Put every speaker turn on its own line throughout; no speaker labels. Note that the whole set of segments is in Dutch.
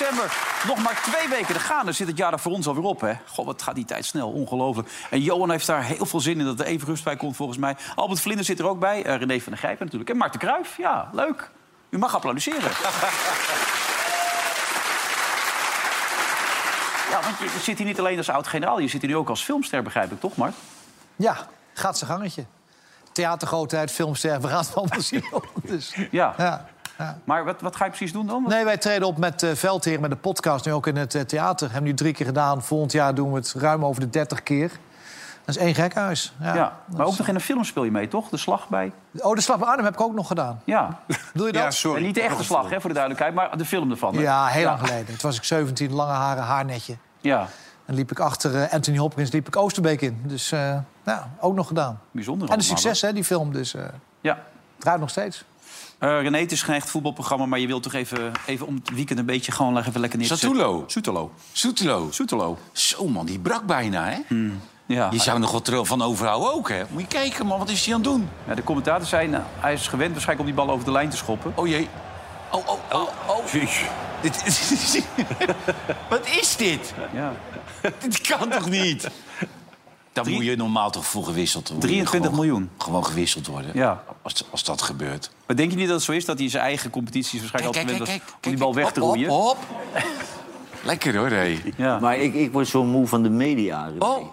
December. Nog maar twee weken te gaan. Dan zit het jaar er voor ons alweer op, hè? God, wat gaat die tijd snel. Ongelooflijk. En Johan heeft daar heel veel zin in dat er even rust bij komt, volgens mij. Albert Vlinder zit er ook bij. Eh, René van der Grijpen natuurlijk. En Marten Kruijf. Ja, leuk. U mag applaudisseren. Ja, want je zit hier niet alleen als oud-generaal. Je zit hier nu ook als filmster, begrijp ik, toch, Mart?
Ja, gaat zijn gangetje. Theatergrootheid, filmster, we gaan het allemaal zien. Dus,
Ja.
ja, ja.
Maar wat, wat ga je precies doen dan?
Nee, wij treden op met uh, Veldheer, met de podcast, nu ook in het eh, theater. Hebben we nu drie keer gedaan. Volgend jaar doen we het ruim over de 30 keer. Dat is één gekhuis. Ja,
Ja, maar ook
is-
nog in een film speel je mee, toch? De slag bij...
Oh, de slag bij Arnhem heb ik ook nog gedaan.
Ja.
Doe je dat?
Ja, sorry.
En niet de echte slag, hè, voor de duidelijkheid, maar de film ervan. hè?
Ja, heel lang geleden. Toen was ik 17, lange haren, haarnetje.
Ja,
En liep ik achter eh, Anthony Hopkins liep ik Oosterbeek in. Dus eh, ja, ook nog gedaan.
bijzonder.
En een succes, hè, die film. Dus eh
Ja.
draait nog steeds.
Eh, René, het is geen echt voetbalprogramma, maar je wilt toch even, even om het weekend een beetje gewoon even lekker neer te zetten.
Satulo.
Soetelo.
Soetelo.
Soetelo.
Zo man, die brak bijna, hè?
Ja.
Je zou nog wat van overhouden ook, hè? Moet je kijken, man, wat is hij aan het doen?
ja. De commentator zei, nou, hij is gewend waarschijnlijk om die bal over de lijn te schoppen.
Oh jee. Oh, oh, oh, oh. Dit, wat is dit?
Ja.
Dit kan toch niet? Dan
Drie-
moet je normaal toch voor gewisseld worden.
23
Gewoon-
miljoen.
Gewoon gewisseld worden.
Ja.
Als, als dat gebeurt.
Maar denk je niet dat het zo is dat hij in zijn eigen competities waarschijnlijk altijd was om die bal weg te
Hop,
roeien?
Hop, hop. Lekker hoor, hé.
Ja.
Maar ik, ik word zo moe van de media.
Oh.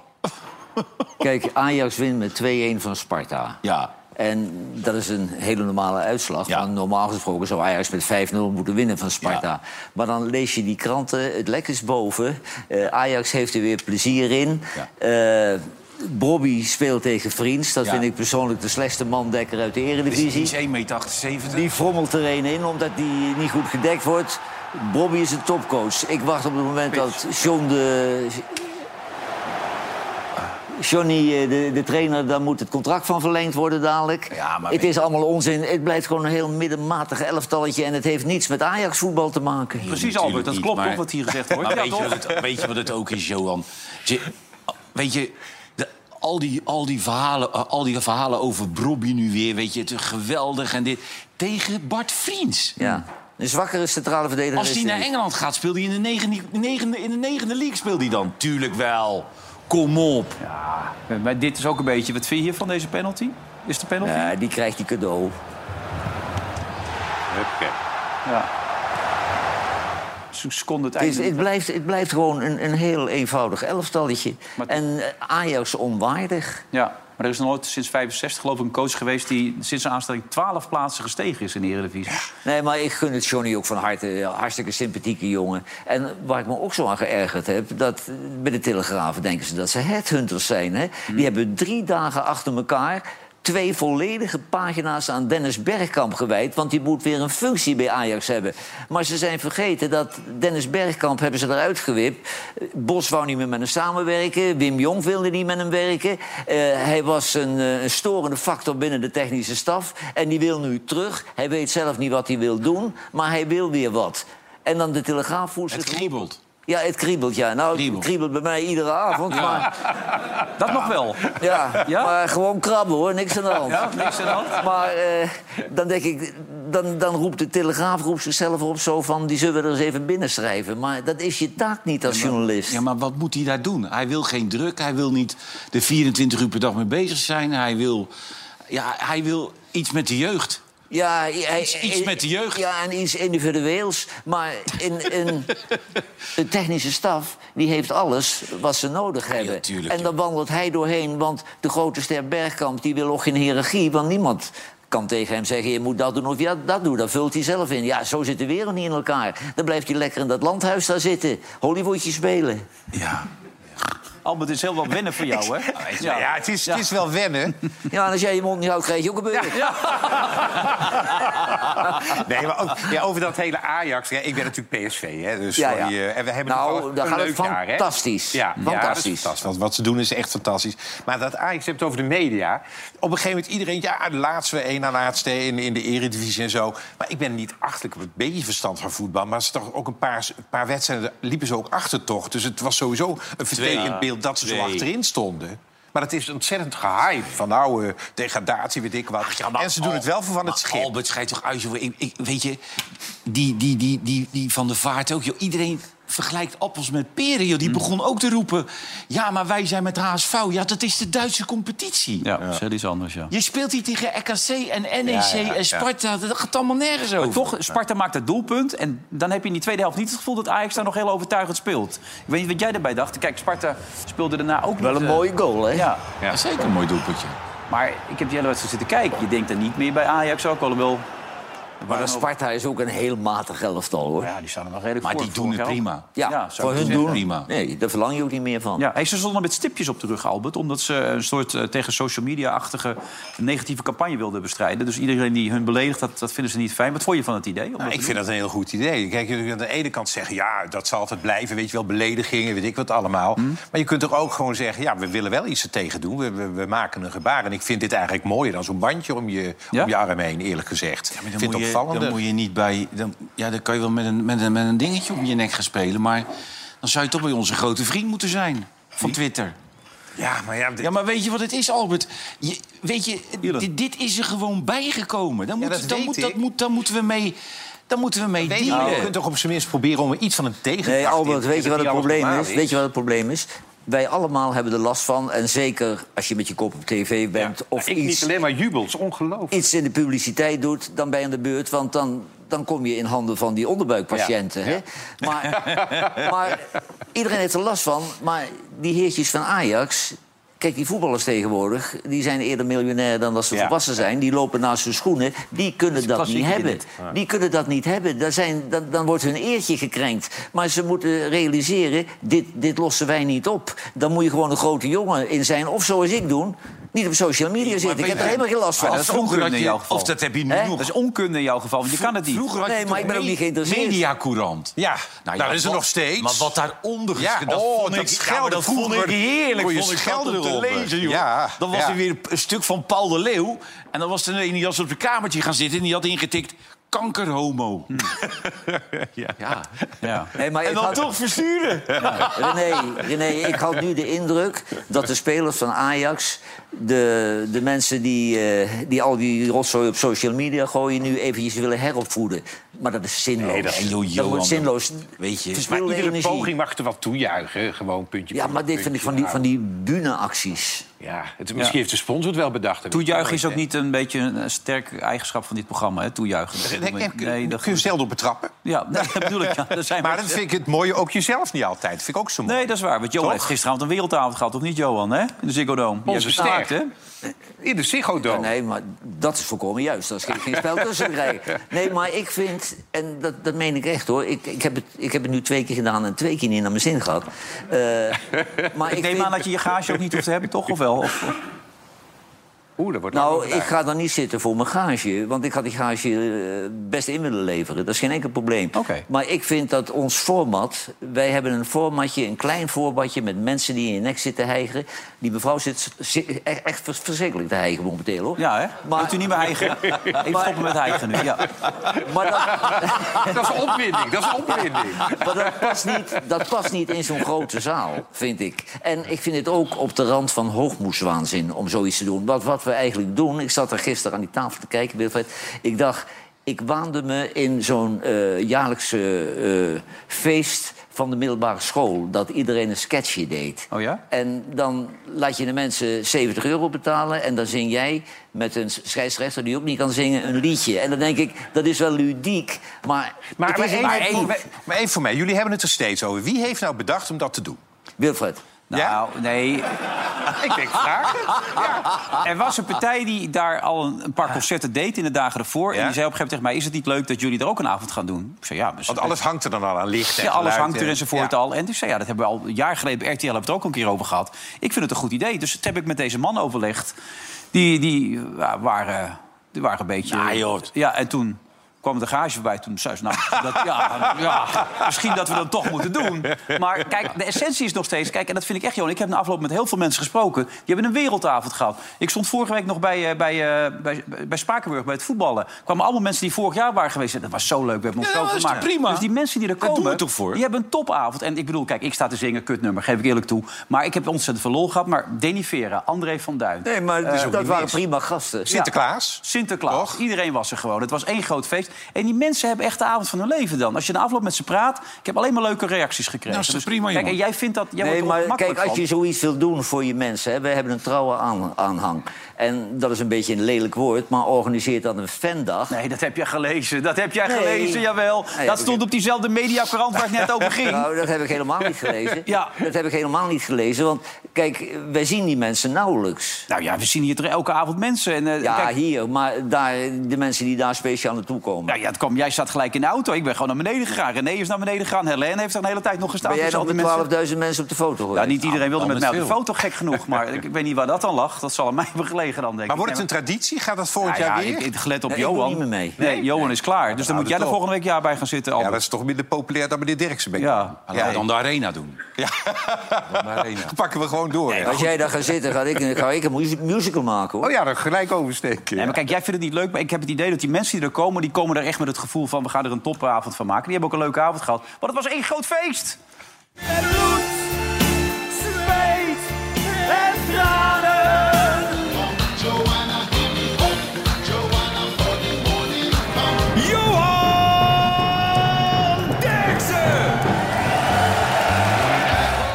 Kijk, Ajax wint met 2-1 van Sparta.
Ja.
En dat is een hele normale uitslag.
Ja.
Want normaal gesproken zou Ajax met 5-0 moeten winnen van Sparta.
Ja.
Maar dan lees je die kranten, het lek is boven. Eh, Ajax heeft er weer plezier in. Eh Bobby speelt tegen Vriends. Dat
Ja.
vind ik persoonlijk de slechtste mandekker uit de
Die
Eredivisie.
is 1,78 meter.
Die frommelt er een in omdat die niet goed gedekt wordt. Bobby is een topcoach. Ik wacht op het moment dat John de... Johnny, eh, de, de trainer, daar moet het contract van verlengd worden dadelijk.
Ja, maar
het is allemaal onzin. Het blijft gewoon een heel middenmatig elftalletje... en het heeft niets met Ajax-voetbal te maken.
Precies, Albert. Dat klopt
maar-
toch wat hier gezegd wordt?
Maar
Ja,
weet, je het, weet je wat het ook is, Johan? Je- weet je, de- al, die, al, die verhalen, al die verhalen over Brobby nu weer, weet je, het is geweldig en dit. Tegen Bart Vriends.
Ja. Een zwakkere centrale verdediger
Als hij naar. Engeland gaat, speelt hij in de negende, negende, in de negende league. Speelt hij dan? Tuurlijk wel. Kom op.
Ja, maar dit is ook een beetje... Wat vind je van deze penalty? Is de penalty?
Ja, die krijgt die cadeau.
Ja. Zo'n seconde het
Het, is-
einde.
het, blijft, het blijft gewoon een, een heel eenvoudig elftalletje.
Maar-
En eh, Ajax onwaardig.
Ja, maar er is nooit sinds 65 geloof ik een coach geweest... die sinds zijn aanstelling 12 plaatsen gestegen is in de Eredivisie.
Nee, maar ik gun het Johnny ook van harte. Hartstikke sympathieke jongen. En waar ik me ook zo aan geërgerd heb... dat bij de Telegraaf denken ze dat ze headhunters zijn. Hè? Die hebben drie dagen achter elkaar... twee volledige pagina's aan Dennis Bergkamp gewijd... want die moet weer een functie bij Ajax hebben. Maar ze zijn vergeten dat Dennis Bergkamp hebben ze eruit gewipt. Bos wou niet meer met hem samenwerken. Wim Jong wilde niet met hem werken. Eh, hij was een, eh, een storende factor binnen de technische staf. En die wil nu terug. Hij weet zelf niet wat hij wil doen, maar hij wil weer wat. En dan de Telegraaf voelt
Het.
Ja, het kriebelt, ja. Nou, het
Kriebelt.
kriebelt bij mij iedere avond. Maar,
Dat nog wel.
ja,
Ja?
maar gewoon krabben, hoor. Niks aan de hand.
Ja, niks aan de hand.
Maar eh, dan denk ik, dan, dan roept de Telegraaf roept zichzelf op zo van... die zullen we er eens even binnenschrijven. Maar dat is je taak niet als journalist.
Ja, maar wat moet hij daar doen? Hij wil geen druk. Hij wil niet er 24 uur per dag mee bezig zijn. Hij wil, ja, hij wil iets met de jeugd.
Ja, hij-
Iets- iets met de jeugd.
Ja, en iets individueels. Maar in, in, de technische staf die heeft alles wat ze nodig hebben.
tuurlijk,
en dan wandelt hij doorheen, want de grote ster Bergkamp... die wil ook geen hiërarchie, want niemand kan tegen hem zeggen... je moet dat doen of ja, dat doen. Dat vult hij zelf in. Ja, zo zit de wereld niet in elkaar. Dan blijft hij lekker in dat landhuis daar zitten. Hollywoodje spelen.
Ja.
Albert, het is heel wel wennen voor jou, hè?
Ja, ja het, is, het is wel wennen.
Ja, en als jij je mond niet houdt, krijg je ook een beurt.
Nee, maar ook, ja, over dat hele Ajax. Ja, ik ben natuurlijk PSV, hè, dus
Ja, ja.
die, eh, en we hebben
Nou, daar
een
gaat het
leuk jaar, hè?
fantastisch.
Ja,
Fantastisch.
Ja, fantastisch. Wat, wat ze doen is echt fantastisch. Maar dat Ajax, je hebt het over de media. Op een gegeven moment iedereen, ja, de laatste één na laatste in, in de eredivisie en zo. Maar ik ben niet achterlijk, ik heb een beetje verstand van voetbal. Maar ze toch ook een paar, een paar wedstrijden liepen ze ook achter toch. Dus het was sowieso een vertekend beeld dat ze zo achterin stonden. Maar het is ontzettend gehype. Van nou, eh, degradatie, weet ik wat.
Ja, maar
en ze doen het wel van het schip.
Albert schijnt toch uit, joh. Ik, ik, weet je, die, die, die, die, die van de vaart ook, joh. Iedereen vergelijkt appels met peren, joh. Die begon ook te roepen... ja, maar wij zijn met HSV. Ja, dat is de Duitse competitie.
Ja, dat is heel iets anders, ja.
Je speelt hier tegen RKC en NEC
Ja, ja,
en Sparta. Dat gaat allemaal nergens over.
Toch, Sparta maakt het doelpunt. En dan heb je in die tweede helft niet het gevoel dat Ajax daar nog heel overtuigend speelt. Ik weet niet wat jij erbij dacht. Kijk, Sparta speelde daarna ook
Wel
niet,
een
eh,
mooie goal, hè?
Ja,
Ja, zeker een mooi doelpuntje.
maar ik heb die hele wedstrijd zitten kijken. Je denkt er niet meer bij Ajax ook, alhoewel...
Maar de Sparta is ook een heel matig elftal, hoor.
Ja, die staan er nog redelijk
Maar
voor.
die doen het prima.
Ja, voor hun doen.
Prima.
Nee, daar verlang je ook niet meer van.
Ja, hey, ze stonden met stipjes op de rug, Albert. Omdat ze een soort eh, tegen social media-achtige negatieve campagne wilden bestrijden. Dus iedereen die hun beledigt, dat, dat vinden ze niet fijn. Wat vond je van het idee? dat
Nou, ik vind dat een heel goed idee. Kijk, je kunt aan de ene kant zeggen, ja, dat zal altijd blijven. Weet je wel, beledigingen, weet ik wat allemaal.
Hm?
Maar je kunt toch ook gewoon zeggen, ja, we willen wel iets er tegen doen. We, we, we maken een gebaar. En ik vind dit eigenlijk mooier dan zo'n bandje om je,
Ja?
om je arm heen, eerlijk gezegd.
Ja, maar
ik
dan,
vind
moet je, dan moet je niet bij... Dan, ja, dan kan je wel met een, met, een, met een dingetje om je nek gaan spelen. Maar dan zou je toch bij onze grote vriend moeten zijn. Van Twitter.
Ja, maar ja, dit-
Ja, maar weet je wat het is, Albert? Je, weet je, dit, dit is er gewoon bijgekomen. Dan, moet,
dat
dan, moet, dat moet, dan moeten we mee, dan moeten we mee dealen.
je kunt toch op zijn minst proberen om er iets van een tegenkracht
Nee,
in
Albert,
te
weet je wat het probleem is? Weet je wat het probleem is? Wij allemaal hebben er last van. En zeker als je met je kop op tv bent... of
ik niet
iets,
alleen maar jubel, het is ongelooflijk.
iets in de publiciteit doet, dan ben je aan de beurt. Want dan, dan kom je in handen van die onderbuikpatiënten. Hè? Maar, maar iedereen heeft er last van. Maar die heertjes van Ajax... Kijk, die voetballers tegenwoordig, die zijn eerder miljonair dan dat ze
Ja.
volwassen zijn. Die lopen naast hun schoenen. Die kunnen dat niet hebben. Die kunnen dat niet hebben. Dan, zijn, dan, dan wordt hun eertje gekrenkt. Maar ze moeten realiseren, dit, dit lossen wij niet op. Dan moet je gewoon een grote jongen in zijn. Of zoals ik doen, niet op social media zitten. Ik heb er helemaal geen last van.
dat is onkunde in jouw geval.
Of dat heb je nu nog.
Dat is onkunde in jouw geval, want je kan het niet.
Vroeger had
Nee,
je
maar
toch
ik ben ook niet geïnteresseerd.
Mediacourant.
Ja, nou, dat is er nog steeds.
Maar wat daaronder dat
oh,
vond
dat
ik,
schelden
maar dat vond ik heerlijk. vond ik
schelden
te lezen, joh. Dan was er weer een stuk van Paul de Leeuw. En dan was er een die was op een kamertje gaan zitten... en die had ingetikt kankerhomo. ja.
Ja.
Nee, maar
En
ik
dan
had-
toch versturen.
René, René, ik had nu de indruk dat de spelers van Ajax... de, de mensen die, eh, die al die rotzooi op social media gooien... nu eventjes willen heropvoeden. Maar dat is zinloos.
Nee, dat
joh,
dat wordt zinloos.
Weet je,
Maar iedere
energie.
poging mag er wel toejuichen. Gewoon puntje
Ja,
puntje,
maar dit vind ik van die,
Ja.
van die bühneacties.
Ja, het, misschien heeft de sponsor het wel bedacht. Dat
Toejuichen is ook niet een beetje een sterk eigenschap van dit programma, hè? Toejuichen.
Nee, nee,
Nee, dat
kun je zelf op betrappen.
Ja, nee, dat bedoel ik. Ja, dat zijn
Maar dat vind ik het mooie ook jezelf niet altijd. Dat vind ik ook zo mooi.
Nee, dat is waar. Want Johan
Toch?
heeft gisteravond een wereldavond gehad, of niet, Johan? Hè? In de Ziggo Dome.
Onze
heeft gestaakt,
ster.
hè?
In de Ziggo Dome.
Nee, maar dat is volkomen juist. Daar is geen, geen spel tussen krijgen. Nee, maar ik vind, en dat, dat meen ik echt hoor... Ik, ik, heb het, ik heb het nu twee keer gedaan en twee keer niet naar mijn zin gehad. Eh, maar
Ik neem
vind-
aan dat je je gage ook niet hoeft te hebben, toch? Of wel? Of,
Oeh, dat wordt lang
Nou, ik ga dan niet zitten voor mijn gage. Want ik had die gage eh, best in willen leveren. Dat is geen enkel probleem. Maar ik vind dat ons format... Wij hebben een formatje, een klein formatje... met mensen die in je nek zitten hijgen. Die mevrouw zit, zit echt, echt vers- verschrikkelijk te hijgen momenteel, hoor.
ja, hè?
Maar-
Moet u niet meer hijgen? Even stoppen met hijgen nu, ja.
Maar dat,
Dat is opwinding, dat is opwinding.
maar dat, past niet, dat past niet in zo'n grote zaal, vind ik. En ik vind het ook op de rand van hoogmoeswaanzin om zoiets te doen. Wat, wat we eigenlijk doen... Ik zat er gisteren aan die tafel te kijken, Wilfred. Ik dacht, ik waande me in zo'n eh, jaarlijkse eh, feest van de middelbare school... dat iedereen een sketchje deed.
Oh ja?
En dan laat je de mensen 70 euro betalen... en dan zing jij met een scheidsrechter die ook niet kan zingen een liedje. En dan denk ik, dat is wel ludiek, maar...
Maar, maar, één, maar, maar één voor mij, jullie hebben het er steeds over. Wie heeft nou bedacht om dat te doen?
Wilfred.
Nou, nee.
Ik denk vraag het.
Er was een partij die daar al een, een paar concerten deed in de dagen ervoor. En
Ja?
die zei op een gegeven moment tegen mij... is het niet leuk dat jullie er ook een avond gaan doen? Ik zei, ja, dus
Want alles hangt er dan al aan licht en
Ja, alles hangt er
en-
enzovoort
Ja.
al. En dus zei, ja, dat hebben we al een jaar geleden... bij RTL hebben we het er ook een keer over gehad. Ik vind het een goed idee. Dus dat heb ik met deze man overlegd. Die, die ja, waren, die waren een beetje...
Nou, joh.
Ja, en toen kwam de garage voorbij. Toen zei ze, nou, dat, ja, ja, misschien dat we dat toch moeten doen. Maar kijk, de essentie is nog steeds... Kijk, en dat vind ik echt, Johan. Ik heb na afloop met heel veel mensen gesproken. Die hebben een wereldavond gehad. Ik stond vorige week nog bij, eh, bij, eh, bij, bij Spakenburg, bij het voetballen. Er kwamen allemaal mensen die vorig jaar waren geweest. Dat was zo leuk. We hebben ons
Ja,
zo
dat is
vermaakt.
toch prima?
Dus die mensen die er komen...
doen we het toch voor?
Die hebben een topavond. En ik bedoel, kijk, ik sta te zingen, kutnummer, geef ik eerlijk toe. Maar ik heb ontzettend veel lol gehad. Maar Denny Vera, André van Duin.
Nee, maar
Eh,
dat waren prima gasten.
Sinterklaas.
Sinterklaas.
Toch?
Iedereen was er gewoon. Het was één groot feest. En die mensen hebben echt de avond van hun leven dan. Als je na afloop met ze praat, ik heb alleen maar leuke reacties gekregen.
Nou, is
Dus,
prima,
Kijk, en jij vindt dat... Jij
Nee, maar kijk, als je zoiets wil doen voor je mensen... Hè, we hebben een trouwe aan, aanhang. En dat is een beetje een lelijk woord, maar organiseert dan een fandag.
Nee, dat heb jij gelezen. Dat heb jij
Nee.
gelezen, jawel.
Nee,
dat stond
ik-
op diezelfde mediakrant waar ik net over ging.
Nou, dat heb ik helemaal niet gelezen.
Ja.
Dat heb ik helemaal niet gelezen. Want kijk, wij zien die mensen nauwelijks.
Nou ja, we zien hier elke avond mensen. En, eh,
Ja,
kijk,
hier. Maar daar, de mensen die daar speciaal naartoe komen.
Nou ja, het kwam, jij zat gelijk in de auto. Ik ben gewoon naar beneden gegaan. René is naar beneden gegaan. Helene heeft er een hele tijd nog gestaan.
ben jij nog
al die
met
mensen.
12.000 mensen op de foto
Ja,
geweest?
niet iedereen wilde met mij op de foto, gek genoeg. Maar ik, ik weet niet waar dat dan lag. Dat zal aan mij hebben gelegen dan, denk ik.
Maar wordt het een traditie? Gaat dat volgend
Nou
jaar
ja,
weer?
ik, ik gelet op
Nee, ik doe
Johan.
niet meer mee.
Nee, Johan is klaar. Dus dan moet jij er volgende week jaar bij gaan zitten.
ja, dat is toch minder populair dan meneer ik.
Ja.
Laten we dan de arena doen.
Ja.
Dan de arena.
Dan pakken we gewoon door.
Als jij daar gaat zitten, ga ik, ga ik een mu- musical maken, hoor.
Oh ja, dan gelijk oversteken.
Nee, maar kijk, jij vindt het niet leuk, maar ik heb het idee dat die mensen die er komen... die komen er echt met het gevoel van, we gaan er een topavond van maken. Die hebben ook een leuke avond gehad. Want het was één groot feest.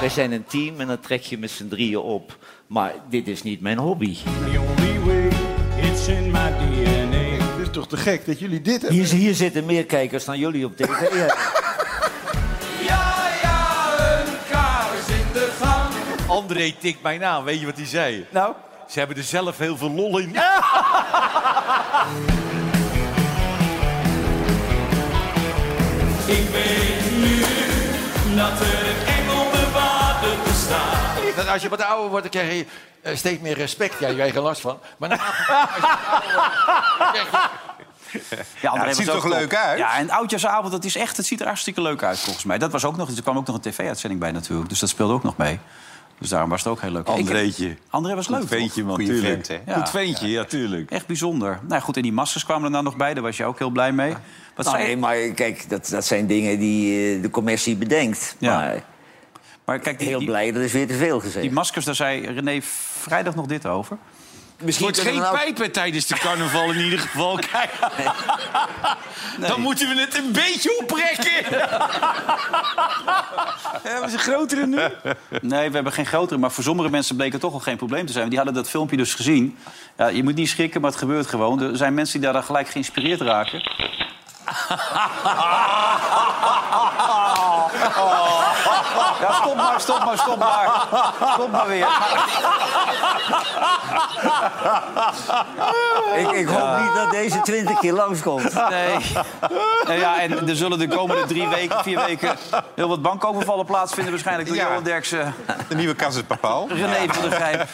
Wij zijn een team en dat trek je met z'n drieën op. Maar dit is niet mijn hobby.
The only way,
Is toch te gek dat jullie dit hebben?
Hier, hier zitten meer kijkers dan jullie op tv. Ja.
André tikt mij na. Weet je wat hij zei?
Nou?
Ze hebben er zelf heel veel lol in.
Ik weet nu dat er een engel de water bestaat.
Dat als je wat ouder wordt, dan krijg je eh, steeds meer respect. Ja, je krijgt er last van. Maar na
Ja,
het ziet er toch
top.
leuk uit?
Ja, en oudjaarsavond, dat is echt, het ziet er hartstikke leuk uit volgens mij. Dat was ook nog, er kwam ook nog een tv-uitzending bij natuurlijk. Dus dat speelde ook nog mee. Dus daarom was het ook heel leuk.
Andreetje.
André was leuk,
Goed ventje, man,
Goeie
tuurlijk.
vent?
Ja.
Goed ventje, ja, tuurlijk.
Echt bijzonder. Nou goed, en die maskers kwamen er nou nog bij. Daar was je ook heel blij mee. Wat
Nou,
zei
nee, maar kijk, dat, dat zijn dingen die eh, de commercie bedenkt.
Ja.
Maar
Maar kijk, die,
heel
die,
blij, dat is weer te veel gezegd.
die maskers, daar zei René vrijdag nog dit over.
Misschien
wordt geen
nou-
pijpen tijdens de carnaval in ieder geval. Kijk. Dan moeten we het een beetje oprekken. Hebben ze grotere nu?
Nee, we hebben geen grotere. Maar voor sommige mensen bleek het toch al geen probleem te zijn. Die hadden dat filmpje dus gezien. Ja, je moet niet schrikken, maar het gebeurt gewoon. Er zijn mensen die daar dan gelijk geïnspireerd raken. Ja, stop maar, stop maar, stop maar. Stop maar weer.
ik, ik hoop niet dat deze twintig keer langskomt.
Nee. Nou ja, en er zullen de komende drie weken, vier weken... heel wat bankovervallen plaatsvinden waarschijnlijk... door
Ja.
Johan Derksen,
De nieuwe Casus Papal.
René van der Grijp.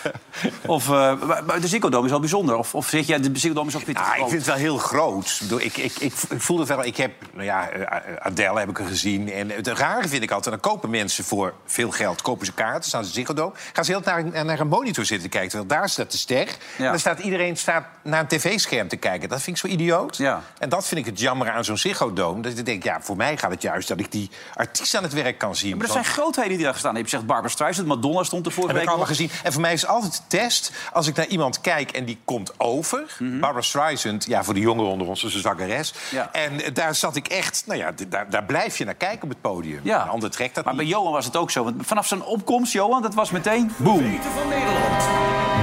Of, eh, maar- maar de Ziggo is wel bijzonder. Of, of zeg jij, de Ziggo is ook
Ja, ik vind het wel heel groot. Ik, ik, ik, ik, ik voel het wel. Ik heb, nou ja, eh, Adele heb ik er gezien. En het rare vind ik altijd, dan kopen mensen voor veel geld kopen ze kaarten, staan ze Ziggo gaan ze heel naar, naar een monitor zitten kijken. Terwijl daar staat de ster. En dan staat iedereen staat naar een tv-scherm te kijken. Dat vind ik zo idioot.
Ja.
En dat vind ik het jammer aan zo'n Ziggo Dome. Dat ik denk, ja, voor mij gaat het juist dat ik die artiest aan het werk kan zien.
Maar er zijn grootheden die daar gestaan hebben. Je zegt Barbara Streisand, Madonna stond er vorige
Heb ik allemaal gezien. En voor mij is altijd de test, als ik naar iemand kijk en die komt over... Barbara Streisand, ja, voor de jongeren onder ons, is een zangeres.
Mhm. Ja.
En daar zat ik echt, nou ja, daar, daar blijf je naar kijken op het podium.
Ja.
Ander trekt dat
Maar bij. Johan was het ook zo. Want vanaf zijn opkomst, Johan, dat was meteen boom.
van Nederland.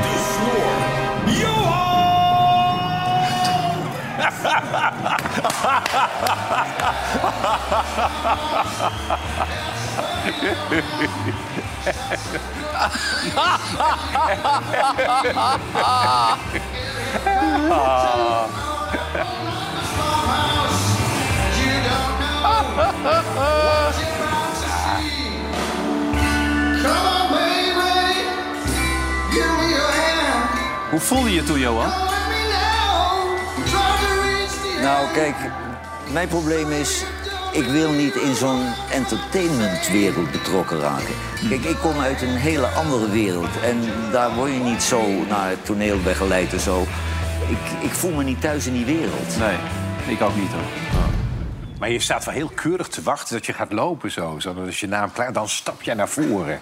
De snor. Johan!
Hoe voelde je je toen, Johan?
Nou, kijk, mijn probleem is... ik wil niet in zo'n entertainmentwereld betrokken raken. Kijk, ik kom uit een hele andere wereld. En daar word je niet zo naar het toneel begeleid en zo. Ik, ik voel me niet thuis in die wereld.
Nee, ik ook niet hoor.
Maar je staat wel heel keurig te wachten dat je gaat lopen zo. Zodat als je naam klaar dan stap jij naar voren.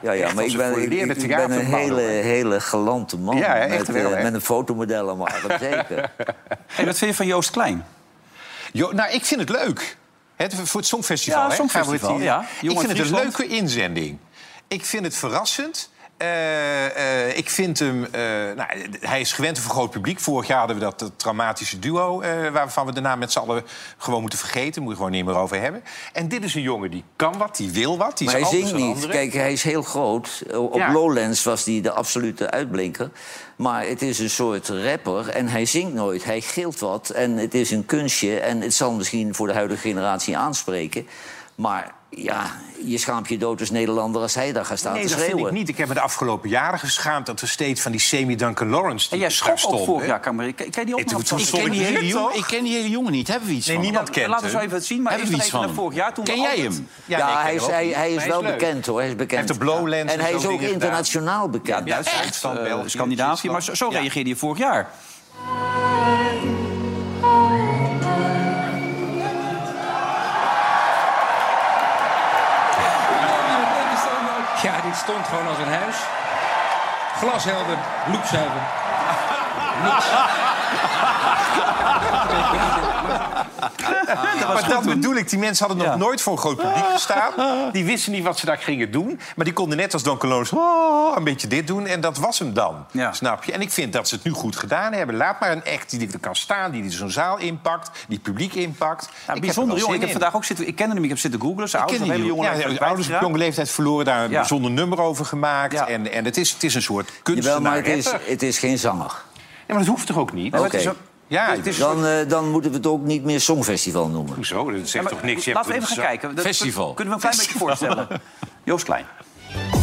Ja, ja,
Echt
maar ik
een
ben, ik, ben een hele, hele galante man.
Ja, echt
met,
wel,
eh, met een fotomodel dat zeker.
Hey, wat vind je van Joost Klein?
Jo, nou, ik vind het leuk. Het, voor het Songfestival,
Ja,
hè,
Songfestival,
gaan we het hier-
ja.
Ik vind het een leuke inzending. Ik vind het verrassend. Eh, eh, ik vind hem... eh, nou, hij is gewend voor groot publiek. Vorig jaar hadden we dat, dat traumatische duo... eh, waarvan we daarna met z'n allen gewoon moeten vergeten. Daar moet je gewoon niet meer over hebben. En dit is een jongen die kan wat, die wil wat. Die
Maar
is
hij zingt niet.
anderen.
Kijk, hij is heel groot. Op
Ja.
Lowlands was hij de absolute uitblinker. Maar het is een soort rapper en hij zingt nooit. Hij gilt wat en het is een kunstje. En het zal misschien voor de huidige generatie aanspreken. Maar ja, je schaamt je dood als Nederlander als hij daar gaat staan
Nee,
te
dat vind
schreeuwen.
ik niet. Ik heb me de afgelopen jaren geschaamd... dat er steeds van die Semi-Duncan Lawrence...
En jij vorig jaar, Kamer. Ken ken die ook
Ik
nog?
Ik ken, die hele jongen, ik ken die hele jongen niet. Hebben we iets
Nee,
van
niemand kent
Laten we zo even het zien. Maar
Hebben we iets van
vorig jaar. Toen
Ken
we
jij
altijd-
hem?
Ja,
nee, ik
hij, is, hij, is wel bekend hoor. Hij is
Hij
bekend.
heeft de Blowlands
en
en
hij is ook internationaal bekend.
Ja, Duitsland,
België,
Scandinavië. Maar zo,
Ja.
reageerde je vorig jaar.
Dit stond gewoon als een huis. Glashelder, loepzuiver. Niks.
maar dat bedoel ik. Die mensen hadden nog
Ja.
nooit voor een groot publiek gestaan. Die wisten niet wat ze daar gingen doen. Maar die konden net als Don Colonis oh, een beetje dit doen. En dat was hem dan.
Ja.
Snap je? En ik vind dat ze het nu goed gedaan hebben. Laat maar een act die er kan staan, die zo'n zaal inpakt, die publiek inpakt.
Ja,
Ik heb er
bijzonder jongen. Ik heb vandaag ook zitten... Ik kende hem, ik heb zitten googlen. Zijn
Ik
ouders,
ken
hele
de ouders op jonge leeftijd verloren daar een
Ja.
bijzonder nummer over gemaakt.
Ja.
En, en het, is, het is een soort kunstenaar.
Jawel, maar het is, het is geen zanger.
Ja, maar dat hoeft toch ook niet?
Oké.
Het is ook- Ja, het is een soort-
Dan, eh, dan moeten we het ook niet meer Songfestival noemen.
Hoezo? Dat zegt toch niks? Je
Laten we even
een
gaan kijken. Dat-
Festival.
Kunnen we een klein beetje voorstellen? Joost Klein.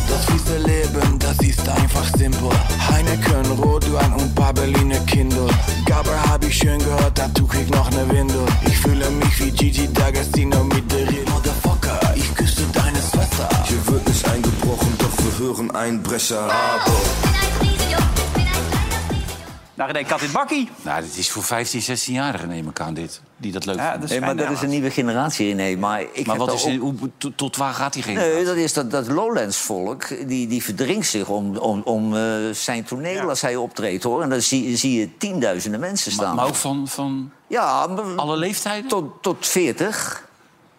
Das fiese Leben, das ist einfach simpel. Heineken, Rotwein und paar Berliner Kindle. Gabber hab ich schön gehört, dazu krieg noch ne Windel. Ich fühle mich wie Gigi D'Agostino mit der Real. Motherfucker, ich küsse deine Schwester.
Hier wird nicht eingebrochen, doch wir hören Einbrecher. Aber
Nou, René Kat in het bakkie.
Nou, dit is voor 15, 16-jarigen neem ik aan dit. Die dat leuk
Ja,
vinden.
dat
Nee, maar dat is een nieuwe generatie. Nee, maar ik
Maar wat is,
ook-
hoe, tot, tot waar gaat die geen?
Nee, dat is dat, dat Lowlands-volk, die, die verdringt zich om, om, om eh, zijn toneel als hij optreedt, hoor. En dan zie, zie je tienduizenden mensen staan.
maar ook van, van
ja, maar
alle leeftijden?
tot, tot 40.
Nou,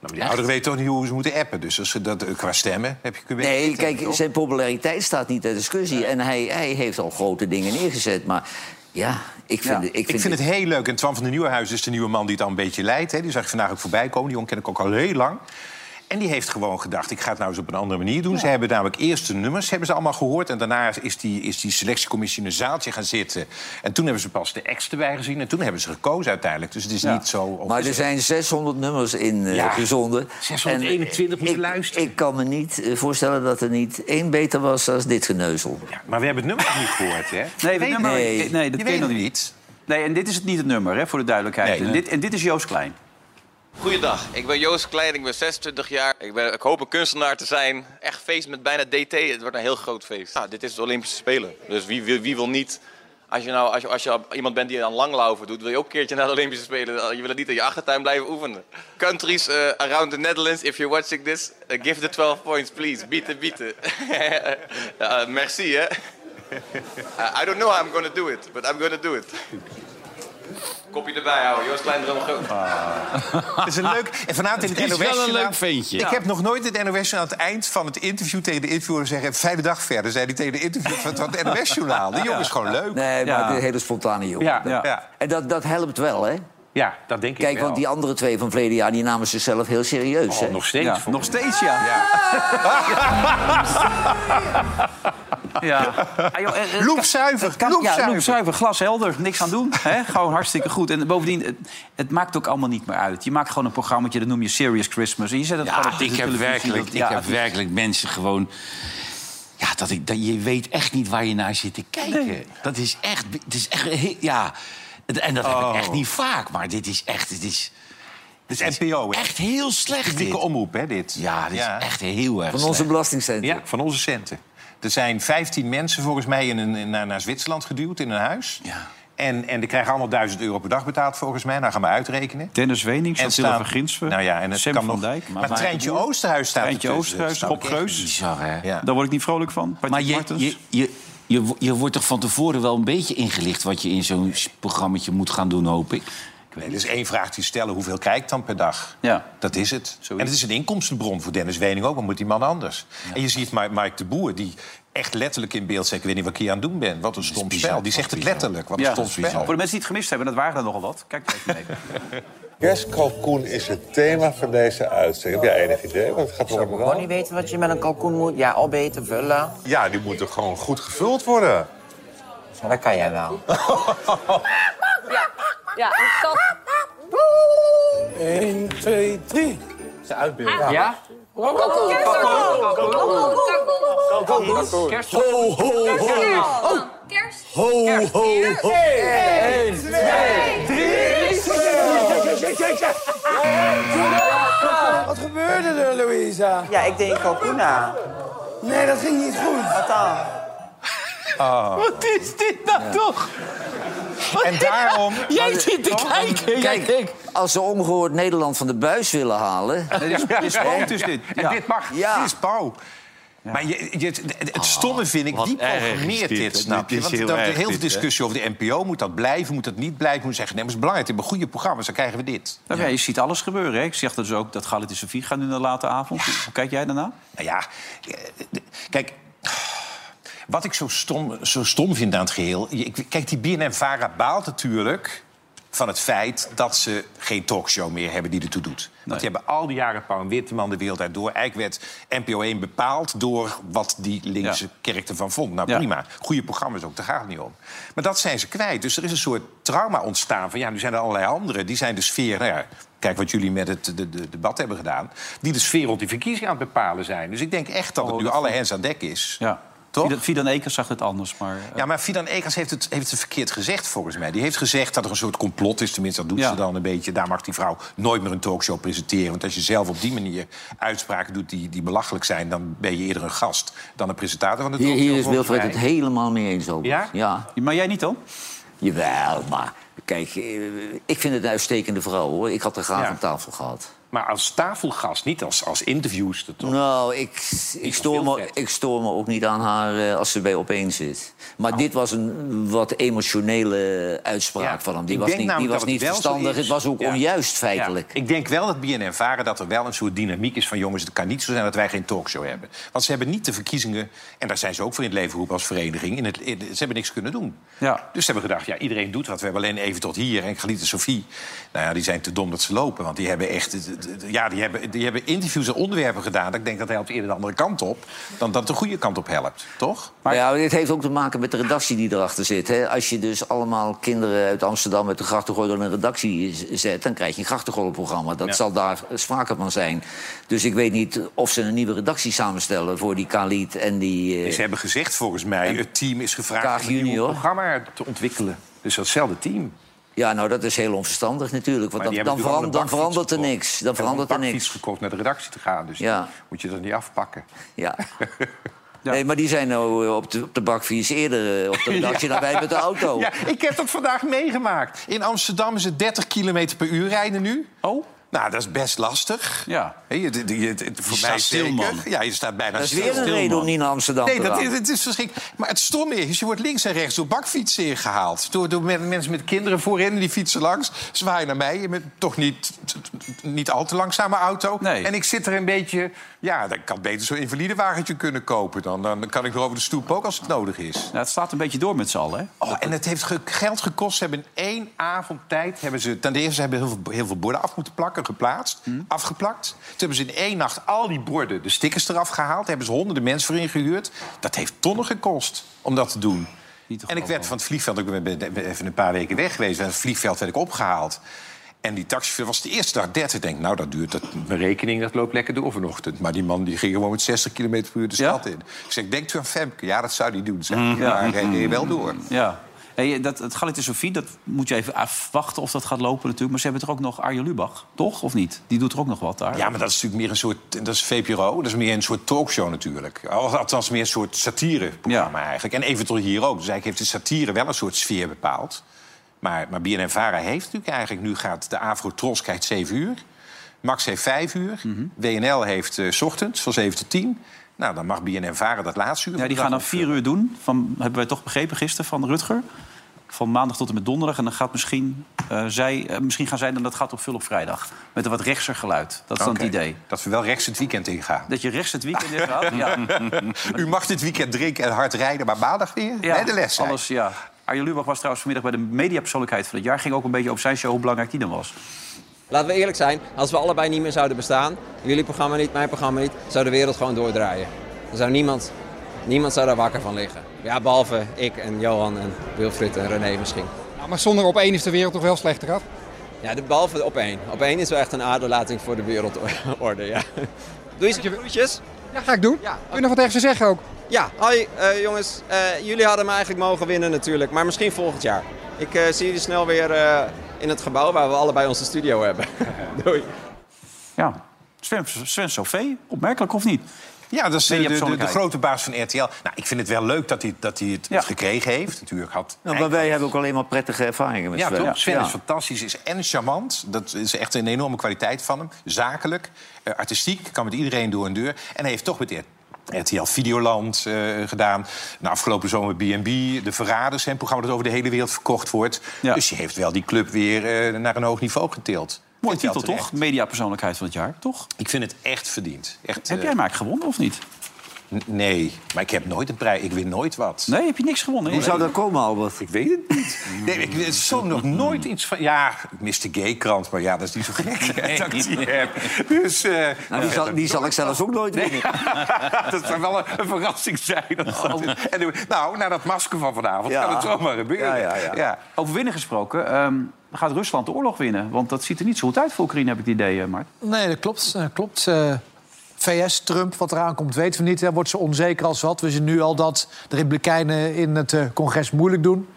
maar die ouderen weten toch niet hoe ze moeten appen. Dus als ze dat, eh, qua stemmen heb je kun je
Nee,
weten,
kijk,
toch?
zijn populariteit staat niet ter discussie. En hij, hij heeft al grote dingen neergezet. Maar ja, ik vind,
Ja,
ik vind,
Ik vind het heel leuk. En Twan van den Nieuwenhuis is de nieuwe man die het al een beetje leidt. Hè. Die zag ik vandaag ook voorbij komen. Die jongen ken ik ook al heel lang. En die heeft gewoon gedacht, ik ga het nou eens op een andere manier doen. Ze hebben namelijk eerst de nummers hebben ze allemaal gehoord... en daarna is die, is die selectiecommissie in een zaaltje gaan zitten. En toen hebben ze pas de ex erbij gezien... en toen hebben ze gekozen uiteindelijk. Dus het is
Ja.
niet zo...
Maar er zijn 600 nummers in eh,
Ja,
gezonden.
621
En,
moeten luisteren.
Ik kan me niet eh, voorstellen dat er niet één beter was dan dit geneuzel.
Ja, maar we hebben het nummer nog niet gehoord, hè?
Nee, nummer,
Nee.
dat
Je
ken je nog niet.
niet.
Nee, en dit is het niet het nummer, hè, voor de duidelijkheid.
Nee.
en, dit, en dit is Joost Klein.
Goeiedag, ik ben Joost Klein, ik ben 26 jaar. Ik, ben, ik hoop een kunstenaar te zijn. Echt feest met bijna DT, het wordt een heel groot feest. Ja, dit is de Olympische Spelen, dus wie, wil- wie wil niet... Als je, nou, als, je, als je iemand bent die aan langlaufen doet, wil je ook een keertje naar de Olympische Spelen. Je wil niet in je achtertuin blijven oefenen. Countries eh, around the Netherlands, if you're watching this, eh, give the 12 points, please. Bieten, bieten. Ja, merci, hè. Uh, I don't know how I'm gonna do it, but I'm gonna do it. Kopje erbij houden, Joost Klein drum groot.
Het is een leuk... En vanavond in het,
Het is
NOS
wel een leuk ventje.
Ik
Ja.
heb nog nooit het NOS aan het eind van het interview tegen de interviewer zeggen... fijne dag verder, zei hij tegen de interview van het NOS-journaal. Die jongen is gewoon leuk.
Nee, maar een hele spontane jongen.
Ja,
Ja.
ja.
En dat, dat helpt wel, hè?
Ja, dat denk ik
Kijk,
wel.
want die andere twee van verleden jaar... die namen zichzelf heel serieus.
Oh,
hè?
nog steeds.
Ja, nog steeds, ja. Ja. Ah, joh, het- het-
Loepzuiver,
het kan-
loepzuiver.
Ja, loepzuiver, glashelder, niks aan doen. Hè? Gewoon hartstikke goed. En bovendien, het, het maakt ook allemaal niet meer uit. Je maakt gewoon een programmaatje, dat noem je Serious Christmas. En je zet het gewoon
Ja,
op de
ik heb werkelijk,
Dat-
ik
ja,
heb werkelijk mensen gewoon... Ja, dat ik, dat, je weet echt niet waar je naar zit te kijken. Dat is echt... Het is echt ja, en dat heb ik echt niet vaak. Maar dit is echt... Het is,
Dit is NPO, hè?
echt heel slecht,
Dikke
dit.
omroep, hè, dit?
Ja, dit is echt heel erg
Van onze belastingcenten.
Ja, van onze centen. Er zijn 15 mensen volgens mij in een, in- naar, naar Zwitserland geduwd in een huis.
Ja.
En, en die krijgen allemaal 1000 euro per dag betaald volgens mij. Nou gaan we uitrekenen.
Dennis Wening,
En
Santilla
staan-
van Ginsven,
Nou ja, en het
Sam
kan
van Dijk.
Maar, Treintje Oosterhuis staat
Treintje. Oosterhuis, Rob Geus.
Bizar, hè?
Ja.
Daar word ik niet vrolijk van. Patrick
Maar je,
Martens.
je, je, je, je wordt toch van tevoren wel een beetje ingelicht... wat je in zo'n programmaatje moet gaan doen, hoop ik.
Nee, er is één vraag die stellen. Hoeveel kijkt dan per dag?
Ja.
Dat is het. En het is een inkomstenbron voor Dennis Wening ook. Maar moet die man anders? En je ziet Mike de Boer, die echt letterlijk in beeld zegt... ik weet niet wat ik hier aan het doen ben. Wat een stom
bizar,
spel. Die zegt het letterlijk. Wat een
Ja,
stom
Voor
spel.
de mensen die het gemist hebben, dat waren er nogal wat. Kijk even mee.
Kerstkalkoen is het thema van deze uitzending. Heb jij enig idee? Want het gaat
Ik
om
gewoon niet weten wat je met een kalkoen moet. Ja, opeten, vullen.
Ja, die moeten gewoon goed gevuld worden.
Ja, dat kan jij wel.
Ja, ja, een kat.
1, 2, 3.
Ze uitbeelden.
Ja? Kalkoen, kalkoen. Kerst.
Ho, ho, ho.
Kerst.
Ho, ho, ho. 1, 2, 3.
Wat gebeurde er, Louisa? Ja, ik deed kalkoen aan. Nee, dat ging niet goed. Wat dan?
Wat is dit nou toch?
En daarom...
Jij zit te kijken.
Kijk, als ze ongehoord Nederland van de buis willen halen...
Dit is, dit is spoot, is dit.
En dit mag.
Ja.
Dit is pauw. Maar je, je, het, stomme vind ik,
is
programmeert
dit,
dit, snap je? Want
heel
er is heel veel
dit,
discussie over de NPO. Moet dat blijven, moet dat niet blijven? Moet zeggen, nee, maar het is belangrijk. We hebben goede programma's, dan krijgen we dit.
Nou, ja, je ziet alles gebeuren. Hè? Ik zeg dus ook dat Galit en Sofie gaan in de late avond. Hoe kijk jij daarna?
Nou ja, eh, kijk... Wat ik zo stom, zo stom vind aan het geheel... ik- Kijk, die BNN-Vara baalt natuurlijk van het feit dat ze geen talkshow meer hebben die ertoe doet. Want die hebben al die jaren Paul Witteman de wereld uit door. Eigenlijk werd NPO 1 bepaald door wat die linkse
Ja.
kerk ervan vond. Nou
Ja.
prima, goede programma's ook, daar gaat het niet om. Maar dat zijn ze kwijt. Dus er is een soort trauma ontstaan van... ja, nu zijn er allerlei anderen, die zijn de sfeer... Nou ja, kijk wat jullie met het de, de, debat hebben gedaan... die de sfeer rond die verkiezingen aan het bepalen zijn. Dus ik denk echt dat het
Oh,
nu alle hens aan dek is.
Ja.
Toch?
Fidan- Fidan Ekers zag het anders, maar... eh,
Ja, maar Fidan Ekers heeft het, heeft het verkeerd gezegd, volgens mij. Die heeft gezegd dat er een soort complot is. Tenminste, dat doet
Ja.
ze dan een beetje. Daar mag die vrouw nooit meer een talkshow presenteren. Want als je zelf op die manier uitspraken doet die, die belachelijk zijn... dan ben je eerder een gast dan een presentator van de talkshow.
hier is Wilfred
mij.
het helemaal mee eens over.
Ja?
Ja.
Maar jij niet dan?
Jawel, maar kijk, eh, ik vind het een uitstekende vrouw, hoor. Ik had haar graag
Ja.
aan tafel gehad.
Maar als tafelgast, niet als, als interviewster, toch?
Nou, ik, ik, stoor me, ik stoor me ook niet aan haar eh, als ze bij opeen zit. Maar dit was een wat emotionele uitspraak
Ja,
van hem. Die
ik
was niet, die was
het
niet verstandig. Het was ook
Ja.
onjuist, feitelijk.
Ja, ik denk wel dat BNN Varen dat er wel een soort dynamiek is van... jongens, het kan niet zo zijn dat wij geen talkshow hebben. Want ze hebben niet de verkiezingen... en daar zijn ze ook voor in het leven geroepen als vereniging... In het, in- ze hebben niks kunnen doen.
Ja.
Dus ze hebben gedacht, ja, iedereen doet wat. We hebben alleen even tot hier. En Galit en Sophie, nou ja, die zijn te dom dat ze lopen. Want die hebben echt... Ja, die hebben, die hebben interviews en onderwerpen gedaan. Dat ik denk dat helpt eerder de andere kant op... dan dat het de goede kant op helpt, toch?
Maar ja, dit heeft ook te maken met de redactie die erachter zit. Hè. Als je dus allemaal kinderen uit Amsterdam met de grachtengordel in een redactie zet... dan krijg je een grachtengordelprogramma. Dat
Ja.
zal daar sprake van zijn. Dus ik weet niet of ze een nieuwe redactie samenstellen... voor die Khalid en die... eh,
Ze hebben gezegd, volgens mij, het team is gevraagd... Om een nieuw programma te ontwikkelen. Dus datzelfde team.
Ja, nou, dat is heel onverstandig natuurlijk. Want dan, dan, dan verandert er niks. Dan verandert er niks.
gekocht naar de redactie te gaan. Dus
Ja.
moet je dat niet afpakken.
Ja. Nee, maar die zijn nou eh, op de, op de bakfiets eerder eh, op de redactie dan wij met de auto.
Ja, ik heb dat vandaag meegemaakt. In Amsterdam is het 30 km per uur rijden nu.
Oh?
Nou, dat is best lastig.
Ja.
Hè, je- je- je- het- voor
staat
mij
stil,
zeker.
man.
Ja, je staat bijna
Dat is
stil.
weer een reden om niet naar Amsterdam
Nee,
te
dat
gaan.
is, het is verschrikkelijk. Maar het stomme is, je wordt links en rechts door bakfietsen ingehaald. Door, door men- mensen met kinderen voorin, die fietsen langs. Zwaaien naar mij, met toch niet, niet al te langzame auto. En ik zit er een beetje... Ja, dan kan beter zo'n invalidewagentje kunnen kopen. Dan, dan kan ik er over de stoep ook als het nodig is.
Nou, het slaat een beetje door met z'n allen, hè?
Oh, en het heeft ge- geld gekost. Ze hebben in één avond tijd... Hebben ze, ten eerste ze hebben heel veel, heel veel borden af moeten plakken, geplaatst, afgeplakt. Toen hebben ze in één nacht al die borden, de stickers eraf gehaald. Daar hebben ze honderden mensen voor ingehuurd. Dat heeft tonnen gekost om dat te doen. En ik werd van het vliegveld, ik ben, even een paar weken weg geweest... van het vliegveld werd ik opgehaald. En die taxichauffeur was de eerste dag 30. Ik denk, nou, dat duurt. Dat, mijn rekening dat loopt lekker door vanochtend. Maar die man die ging gewoon met 60 km per uur de stad in. Ik zeg, denkt u aan Femke? Ja, dat zou hij doen. Zeg.
Mm. Ja.
Maar reed wel door.
Ja. Dat, het Galite Sofie, dat moet je even afwachten of dat gaat lopen natuurlijk. Maar ze hebben toch ook nog Arjen Lubach, toch? Of niet? Die doet er ook nog wat daar.
Ja, maar dat is natuurlijk meer een soort... Dat is VPRO, dat is meer een soort talkshow natuurlijk. Al- Althans, meer een soort satireprogramma eigenlijk. En eventueel hier ook. Dus eigenlijk heeft de satire wel een soort sfeer bepaald. Maar, maar BNN-Vara heeft natuurlijk eigenlijk... Nu gaat de Afro-Tros krijgt 7 uur. Max heeft 5 uur.
Mhm.
WNL heeft 's ochtends van 7 tot 10. Nou, dan mag BNN-Vara dat laatste uur.
Ja, die gaan dan vier uur doen. Van, hebben wij toch begrepen gisteren van Rutger. Van maandag tot en met donderdag. En dan gaat misschien, eh, zij, eh, misschien gaan zij dan dat gaat op vul op vrijdag. Met een wat rechtser geluid. Dat is dan het idee.
Dat we wel rechts het weekend ingaan.
Dat je rechts het weekend in gaat. Ja.
U mag dit weekend drinken en hard rijden, maar maandag weer bij de les zijn.
Alles, ja. Arjen Lubach was trouwens vanmiddag bij de mediapersoonlijkheid van het jaar. Ging ook een beetje over zijn show, hoe belangrijk die dan was.
Laten we eerlijk zijn, als we allebei niet meer zouden bestaan, jullie programma niet, mijn programma niet, zou de wereld gewoon doordraaien. Er zou niemand, niemand zou daar wakker van liggen. Ja, behalve ik en Johan en Wilfried en René misschien.
Ja, maar zonder op één is de wereld toch wel slechter af?
Ja, de, behalve op één. Op één is wel echt een aderlating voor de wereldorde, ja. Doe eens groetjes.
Ja, ga ik doen. Kun je nog wat tegen ze zeggen ook?
Ja, hoi eh, jongens. Eh, jullie hadden me eigenlijk mogen winnen natuurlijk, maar misschien volgend jaar. Ik eh, zie jullie snel weer in het gebouw waar we allebei onze studio hebben. Doei.
Ja, Sven, Sven Sauvé, opmerkelijk of niet?
Ja, dat is de, de, de, grote baas van RTL. Nou, ik vind het wel leuk dat hij, dat hij het gekregen heeft. Natuurlijk had
Nou, maar wij hebben ook alleen maar prettige ervaringen met
Ja,
Sven.
toch? Sven
Ja.
is fantastisch, is en charmant. Dat is echt een enorme kwaliteit van hem. Zakelijk, eh, artistiek, kan met iedereen door een deur. En hij heeft toch met RTL Videoland eh, gedaan. Na afgelopen zomer B&B, De Verraders, een programma dat over de hele wereld verkocht wordt. Dus je heeft wel die club weer eh, naar een hoog niveau getild. Ik
titel toch? Mediapersoonlijkheid van het jaar, toch?
Ik vind het echt verdiend. Echt,
Heb
eh,
jij maar gewonnen of niet?
Nee, maar ik heb nooit een prijs. Ik win nooit wat.
Nee, heb je niks gewonnen?
Hoe zou dat komen, Albert?
Ik weet het niet. Nee, ik weet zo nog nooit iets van... Ja, Mr. Gay-krant, maar ja, dat is niet zo gek dat ik die heb. Dus, eh,
Nou, die, zal, die zal ik zelfs ook nooit winnen.
dat zou wel een, een verrassing zijn. En, nou, na dat masker van vanavond
Ja.
kan het zomaar gebeuren.
Ja, ja, ja. Over winnen gesproken, ehm, gaat Rusland de oorlog winnen? Want dat ziet er niet zo goed uit voor Oekraïne, heb ik het idee, eh, Mart.
Nee, dat klopt. Dat klopt. Eh, VS, Trump, wat eraan komt, weten we niet. Hè. Wordt ze onzeker als wat. We zien nu al dat de Republikeinen in het eh, congres moeilijk doen.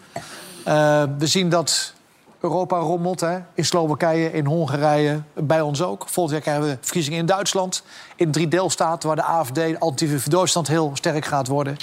Eh, we zien dat Europa rommelt. Hè. In Slowakije, in Hongarije, bij ons ook. Volgend jaar krijgen we verkiezingen in Duitsland. In drie deelstaten waar de AFD, Duitsland, heel sterk gaat worden.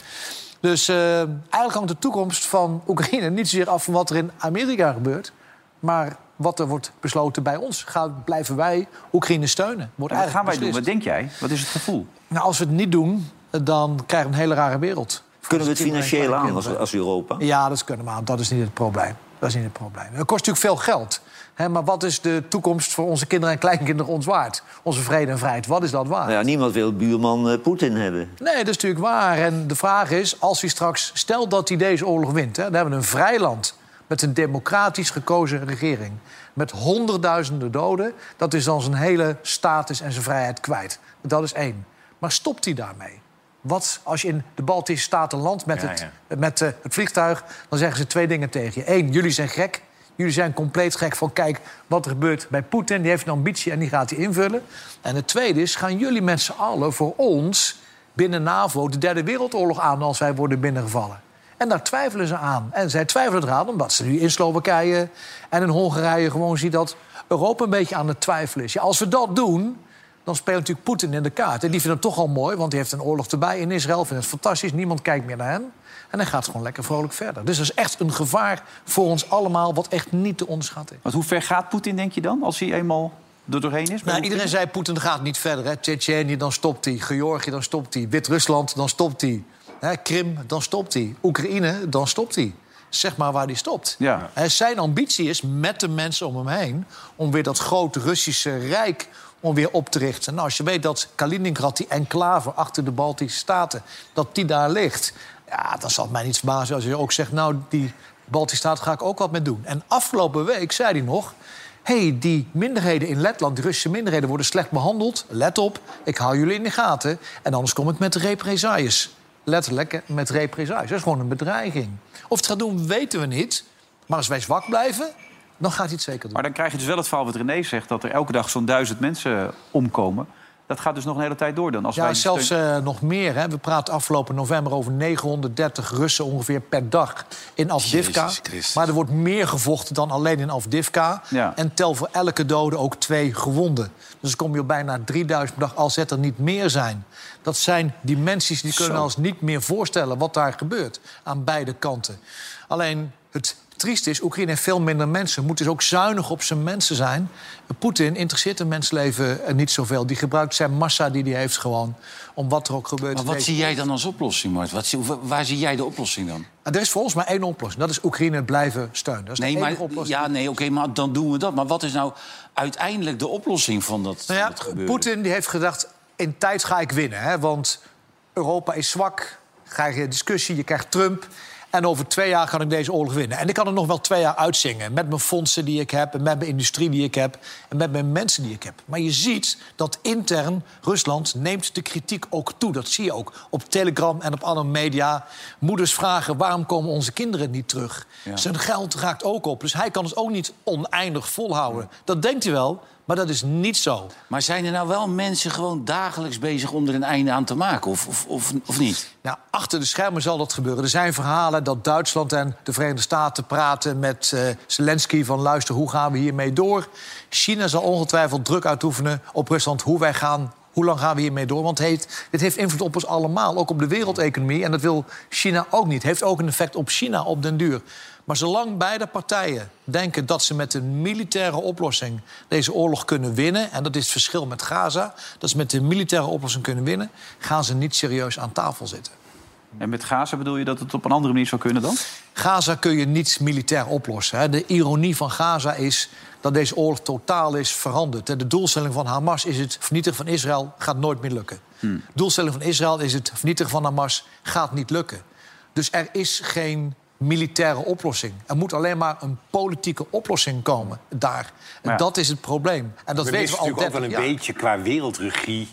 Dus eh, eigenlijk hangt de toekomst van Oekraïne niet zozeer af van wat er in Amerika gebeurt. Maar wat er wordt besloten bij ons. Gaan, blijven wij Oekraïne steunen? Wordt
wat gaan wij doen? Wat denk jij? Wat is het gevoel?
Nou, als we het niet doen, dan krijgen we een hele rare wereld.
Kunnen we het financieel aan als, als Europa?
Ja, dat kunnen we aan. Dat is niet het probleem. Dat is niet het probleem. Het kost natuurlijk veel geld. Hè, maar wat is de toekomst voor onze kinderen en kleinkinderen ons waard? Onze vrede en vrijheid, wat is dat waard?
Nou ja, niemand wil buurman eh, Poetin hebben.
Nee, dat is natuurlijk waar. En de vraag is, als hij straks... Stel dat hij deze oorlog wint, hè, dan hebben we een vrij land... met een democratisch gekozen regering. Met honderdduizenden doden. Dat is dan zijn hele status en zijn vrijheid kwijt. Dat is één. Maar stopt hij daarmee? Wat als je in de Baltische Staten landt met,
Ja,
het, met eh, het vliegtuig... dan zeggen ze twee dingen tegen je. Eén, jullie zijn gek. Jullie zijn compleet gek van kijk wat er gebeurt bij Poetin. Die heeft een ambitie en die gaat hij invullen. En het tweede is, gaan jullie met z'n allen voor ons binnen NAVO de derde wereldoorlog aan als wij worden binnengevallen? En daar twijfelen ze aan. En zij twijfelen eraan omdat ze nu in Slowakije en in Hongarije gewoon zien dat Europa een beetje aan het twijfelen is. Ja, als we dat doen, dan speelt natuurlijk Poetin in de kaart. En die vindt het toch al mooi, want hij heeft een oorlog erbij in Israël. Vindt het fantastisch, niemand kijkt meer naar hem. En hij gaat gewoon lekker vrolijk verder. Dus dat is echt een gevaar voor ons allemaal, wat echt niet te onderschatten is.
Want hoe ver gaat Poetin, denk je dan, als hij eenmaal er doorheen is?
Nou, iedereen zei Poetin gaat niet verder. Tsjetsjenië, dan stopt hij. Georgië, dan stopt hij. Wit-Rusland, dan stopt hij. Krim, dan stopt hij. Oekraïne, dan stopt hij. Zeg maar waar hij stopt.
Ja.
Zijn ambitie is met de mensen om hem heen... om weer dat grote Russische rijk om weer op te richten. Nou, als je weet dat Kaliningrad, die enclave achter de Baltische Staten... dat die daar ligt, ja, dan zal het mij niet verbazen als je ook zegt... nou, die Baltische Staten ga ik ook wat mee doen. En afgelopen week zei hij nog... hé, hey, die minderheden in Letland, die Russische minderheden... worden slecht behandeld. Let op, ik hou jullie in de gaten. En anders kom ik met de represailles. Letterlijk met represailles. Dat is gewoon een bedreiging. Of het gaat doen, weten we niet. Maar als wij zwak blijven, dan gaat hij het zeker doen.
Maar dan krijg je dus wel het verhaal wat René zegt... dat er elke dag zo'n duizend mensen omkomen. Dat gaat dus nog een hele tijd door dan. Als wij
Ja, zelfs
steun-
eh, nog meer. Hè. We praten afgelopen november over 930 Russen ongeveer per dag in Afdivka. Maar er wordt meer gevochten dan alleen in Afdivka.
Ja.
En tel voor elke dode ook twee gewonden. Dus dan kom je op bijna 3000 per dag, als het er niet meer zijn. Dat zijn dimensies die kunnen ons niet meer voorstellen wat daar gebeurt. Aan beide kanten. Alleen het triest is, Oekraïne heeft veel minder mensen. Moet dus ook zuinig op zijn mensen zijn. Poetin interesseert een mensleven eh, niet zoveel. Die gebruikt zijn massa die hij heeft gewoon. Om wat er ook gebeurt.
Maar wat zie jij dan als oplossing, Mart? Wat, waar zie jij de oplossing dan?
En er is voor ons maar één oplossing. Dat is Oekraïne blijven steunen. Dat is
Nee,
de
maar,
enige oplossing.
ja, nee, oké, maar dan doen we dat. Maar wat is nou uiteindelijk de oplossing van dat,
Nou ja,
gebeuren?
Poetin die heeft gedacht, in tijd ga ik winnen. Hè, want Europa is zwak, krijg je discussie, je krijgt Trump... en over twee jaar kan ik deze oorlog winnen. En ik kan er nog wel twee jaar uitzingen. Met mijn fondsen die ik heb, en met mijn industrie die ik heb... en met mijn mensen die ik heb. Maar je ziet dat intern Rusland neemt de kritiek ook toe. Dat zie je ook op Telegram en op andere media. Moeders vragen, waarom komen onze kinderen niet terug?
Ja.
Zijn geld raakt ook op. Dus hij kan het ook niet oneindig volhouden. Dat denkt hij wel, maar dat is niet zo.
Maar zijn er nou wel mensen gewoon dagelijks bezig om er een einde aan te maken? Of, of, of, of niet?
Nou, achter de schermen zal dat gebeuren. Er zijn verhalen dat Duitsland en de Verenigde Staten praten met eh, Zelensky van luister, hoe gaan we hiermee door? China zal ongetwijfeld druk uitoefenen op Rusland hoe wij gaan. Hoe lang gaan we hiermee door? Want heeft, dit heeft invloed op ons allemaal, ook op de wereldeconomie. En dat wil China ook niet. Heeft ook een effect op China op den duur. Maar zolang beide partijen denken dat ze met een militaire oplossing deze oorlog kunnen winnen, en dat is het verschil met Gaza, dat ze met een militaire oplossing kunnen winnen, gaan ze niet serieus aan tafel zitten.
En met Gaza bedoel je dat het op een andere manier zou kunnen dan?
Gaza kun je niet militair oplossen. hè. De ironie van Gaza is dat deze oorlog totaal is veranderd. De doelstelling van Hamas is het vernietigen van Israël gaat nooit meer lukken. De doelstelling van Israël is het vernietigen van Hamas gaat niet lukken. Dus er is geen militaire oplossing. Er moet alleen maar een politieke oplossing komen daar. En
Ja.
dat is het probleem. En dat
we
weten we al
natuurlijk ook wel
30
een
jaar.
beetje qua wereldregie...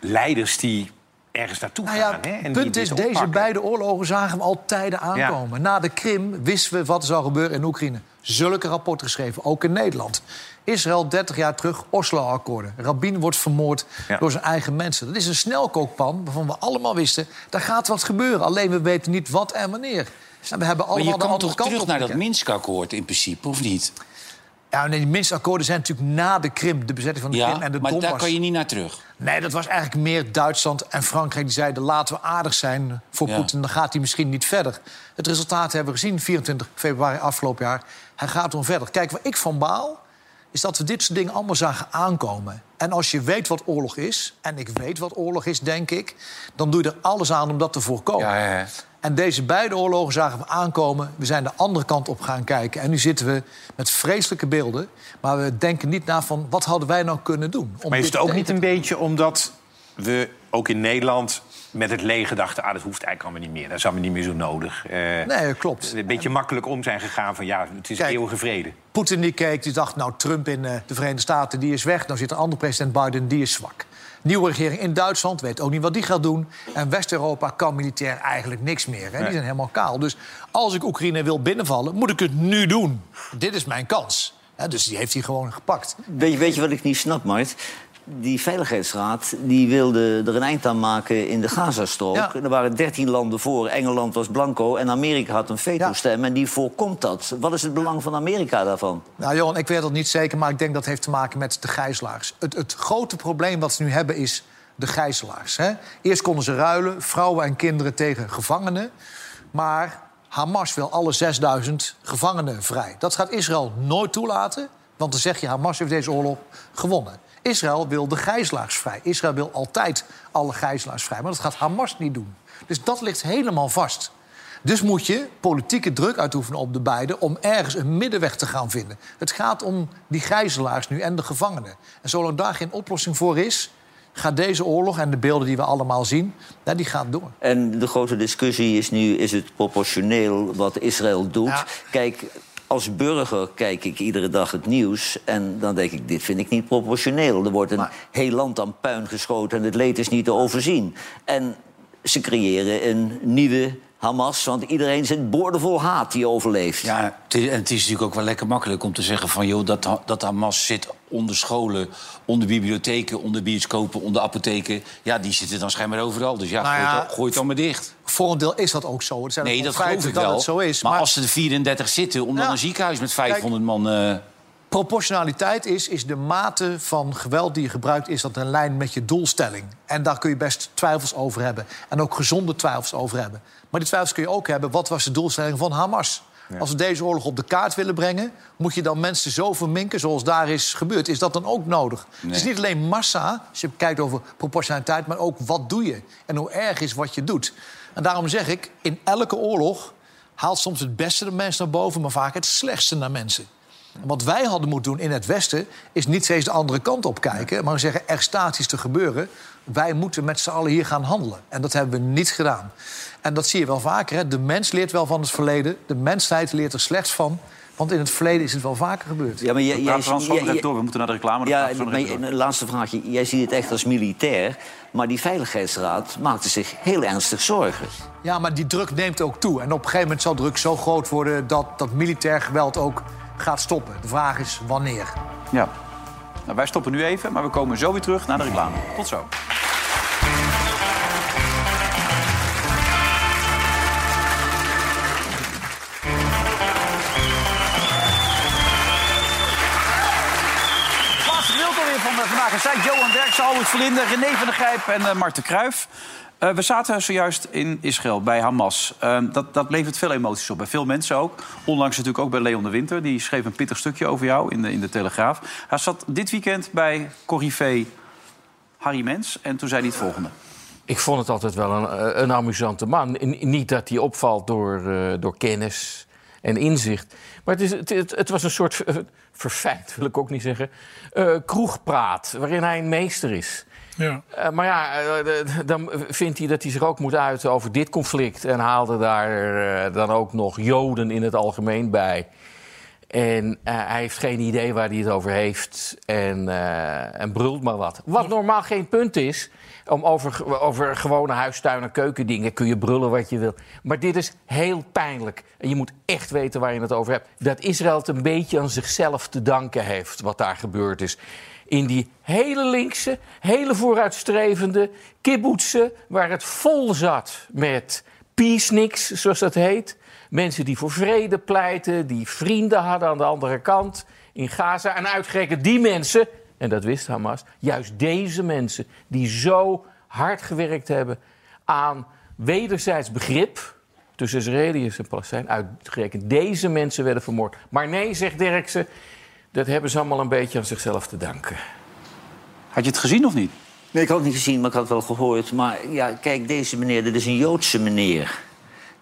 leiders die ergens naartoe
Nou
gaan.
ja,
hè,
het
en
punt
die
is, deze beide oorlogen zagen we al tijden aankomen. Na de Krim wisten we wat er zou gebeuren in Oekraïne. Zulke rapporten geschreven, ook in Nederland. Israël 30 jaar terug, Oslo-akkoorden. Rabin wordt vermoord
Ja.
door zijn eigen mensen. Dat is een snelkookpan waarvan we allemaal wisten... daar gaat wat gebeuren, alleen we weten niet wat en wanneer. En we hebben
Maar
allemaal
je
de
kan
andere
toch
kant
terug naar dat. Minsk-akkoord in principe, of niet?
Ja, nee, die Minsk-akkoorden zijn natuurlijk na de Krim. De bezetting van de
Ja,
Krim en de
maar daar kan je niet naar terug.
Nee, dat was eigenlijk meer Duitsland en Frankrijk die zeiden... laten we aardig zijn voor
Ja.
Poetin, dan gaat hij misschien niet verder. Het resultaat hebben we gezien, 24 februari afgelopen jaar. Hij gaat gewoon verder. Kijk, waar ik van baal, is dat we dit soort dingen allemaal zagen aankomen. En als je weet wat oorlog is, en ik weet wat oorlog is, denk ik... dan doe je er alles aan om dat te voorkomen. En deze beide oorlogen zagen we aankomen. We zijn de andere kant op gaan kijken. En nu zitten we met vreselijke beelden. Maar we denken niet na van, wat hadden wij nou kunnen doen? om
Maar is het ook niet een beetje omdat we ook in Nederland met het leger dachten... ah, dat hoeft eigenlijk allemaal niet meer, dat is allemaal niet meer zo nodig. Eh,
Nee, klopt.
Een beetje makkelijk om zijn gegaan van ja, het is
Kijk,
eeuwige vrede.
Poetin die keek, die dacht, nou, Trump in eh, de Verenigde Staten, die is weg. Nou zit een andere president Biden, die is zwak. Nieuwe regering in Duitsland, weet ook niet wat die gaat doen. En West-Europa kan militair eigenlijk niks meer. Hè? Die zijn helemaal kaal. Dus als ik Oekraïne wil binnenvallen, moet ik het nu doen. Dit is mijn kans. Hè, dus die heeft hij gewoon gepakt.
Weet je, weet je wat ik niet snap, Mart? Die Veiligheidsraad die wilde er een eind aan maken in de Gazastrook.
Ja.
Er waren 13 landen voor. Engeland was blanco en Amerika had een veto-stem. En die voorkomt dat. Wat is het belang van Amerika daarvan?
Nou, Johan, ik weet dat niet zeker, maar ik denk dat heeft te maken met de gijzelaars. Het, het grote probleem wat ze nu hebben is de gijzelaars. Hè? Eerst konden ze ruilen, vrouwen en kinderen tegen gevangenen. Maar Hamas wil alle 6000 gevangenen vrij. Dat gaat Israël nooit toelaten. Want dan zeg je, Hamas heeft deze oorlog gewonnen. Israël wil de gijzelaars vrij. Israël wil altijd alle gijzelaars vrij. Maar dat gaat Hamas niet doen. Dus dat ligt helemaal vast. Dus moet je politieke druk uitoefenen op de beiden... om ergens een middenweg te gaan vinden. Het gaat om die gijzelaars nu en de gevangenen. En zolang daar geen oplossing voor is... gaat deze oorlog en de beelden die we allemaal zien, nou, die gaan door.
En de grote discussie is nu: is het proportioneel wat Israël doet? Kijk. Als burger kijk ik iedere dag het nieuws en dan denk ik, dit vind ik niet proportioneel. Er wordt een heel land aan puin geschoten en het leed is niet te overzien. En ze creëren een nieuwe Hamas, want iedereen zit boordevol haat die overleeft.
Ja, het is, en het is natuurlijk ook wel lekker makkelijk om te zeggen van... joh, dat, Ha- dat Hamas zit onder scholen, onder bibliotheken, onder bioscopen, onder apotheken. Ja, die zitten dan schijnbaar overal. Dus ja,
Nou
gooi,
ja,
het, al- gooi het dan maar dicht.
Voor een deel is dat ook zo. Er zijn
Nee, dat geloof ik
dat
wel.
het zo is.
Maar, als er 34 zitten, om dan
Ja.
een ziekenhuis met 500 man... eh,
Proportionaliteit is, is de mate van geweld die je gebruikt... is dat een lijn met je doelstelling. En daar kun je best twijfels over hebben. En ook gezonde twijfels over hebben. Maar die twijfels kun je ook hebben... wat was de doelstelling van Hamas? Als we deze oorlog op de kaart willen brengen... moet je dan mensen zo verminken zoals daar is gebeurd. Is dat dan ook nodig? Het is niet alleen massa, als je kijkt over proportionaliteit... maar ook wat doe je en hoe erg is wat je doet. En daarom zeg ik, in elke oorlog haalt soms het beste de mensen naar boven... maar vaak het slechtste naar mensen. Wat wij hadden moeten doen in het Westen is niet steeds de andere kant op kijken, maar zeggen er staat iets te gebeuren. Wij moeten met z'n allen hier gaan handelen. En dat hebben we niet gedaan. En dat zie je wel vaker. Hè? De mens leert wel van het verleden. De mensheid leert er slechts van. Want in het verleden is het wel vaker gebeurd.
Ja, maar jij- jij- jij-
door. We moeten naar de reclame.
Ja, maar een laatste vraagje. Jij ziet het echt als militair. Maar die Veiligheidsraad maakte zich heel ernstig zorgen.
Ja, maar die druk neemt ook toe. En op een gegeven moment zal druk zo groot worden dat, dat militair geweld ook gaat stoppen. De vraag is wanneer.
Ja. Nou, wij stoppen nu even, maar we komen zo weer terug naar de reclame. Tot zo. Eh, vandaag. Zijn Johan Derksen, Albert Verlinde, René van der Grijp en eh Marten Kruijf. Eh, we zaten zojuist in Israël bij Hamas. Eh, dat, dat levert veel emoties op, bij veel mensen ook. Onlangs natuurlijk ook bij Leon de Winter. Die schreef een pittig stukje over jou in de, in de Telegraaf. Hij zat dit weekend bij Corrivé Harry Mens. En toen zei hij het volgende.
Ik vond het altijd wel een, eh, een amusante man. Niet dat hij opvalt door, eh, door kennis en inzicht. Maar het, is, het, het, was een soort verfijnd, wil ik ook niet zeggen, kroegpraat... waarin hij een meester is.
Ja.
Eh, maar ja, eh, dan vindt hij dat hij zich ook moet uiten over dit conflict... en haalde daar eh, dan ook nog Joden in het algemeen bij... En hij heeft geen idee waar hij het over heeft. En, en brult maar wat. Wat normaal geen punt is. Om over, over gewone huistuin- en keukendingen kun je brullen wat je wil. Maar dit is heel pijnlijk. En je moet echt weten waar je het over hebt. Dat Israël het een beetje aan zichzelf te danken heeft. Wat daar gebeurd is. In die hele linkse, hele vooruitstrevende kibbutzen... waar het vol zat met peaceniks, zoals dat heet. Mensen die voor vrede pleiten, die vrienden hadden aan de andere kant in Gaza. En uitgerekend die mensen, en dat wist Hamas, juist deze mensen die zo hard gewerkt hebben aan wederzijds begrip tussen Israëliërs en Palestijn. Uitgerekend deze mensen werden vermoord. Maar nee, zegt Derksen, dat hebben ze allemaal een beetje aan zichzelf te danken.
Had je het gezien of niet?
Nee, ik had het niet gezien, maar ik had het wel gehoord. Maar ja, kijk, deze meneer, dit is een Joodse meneer.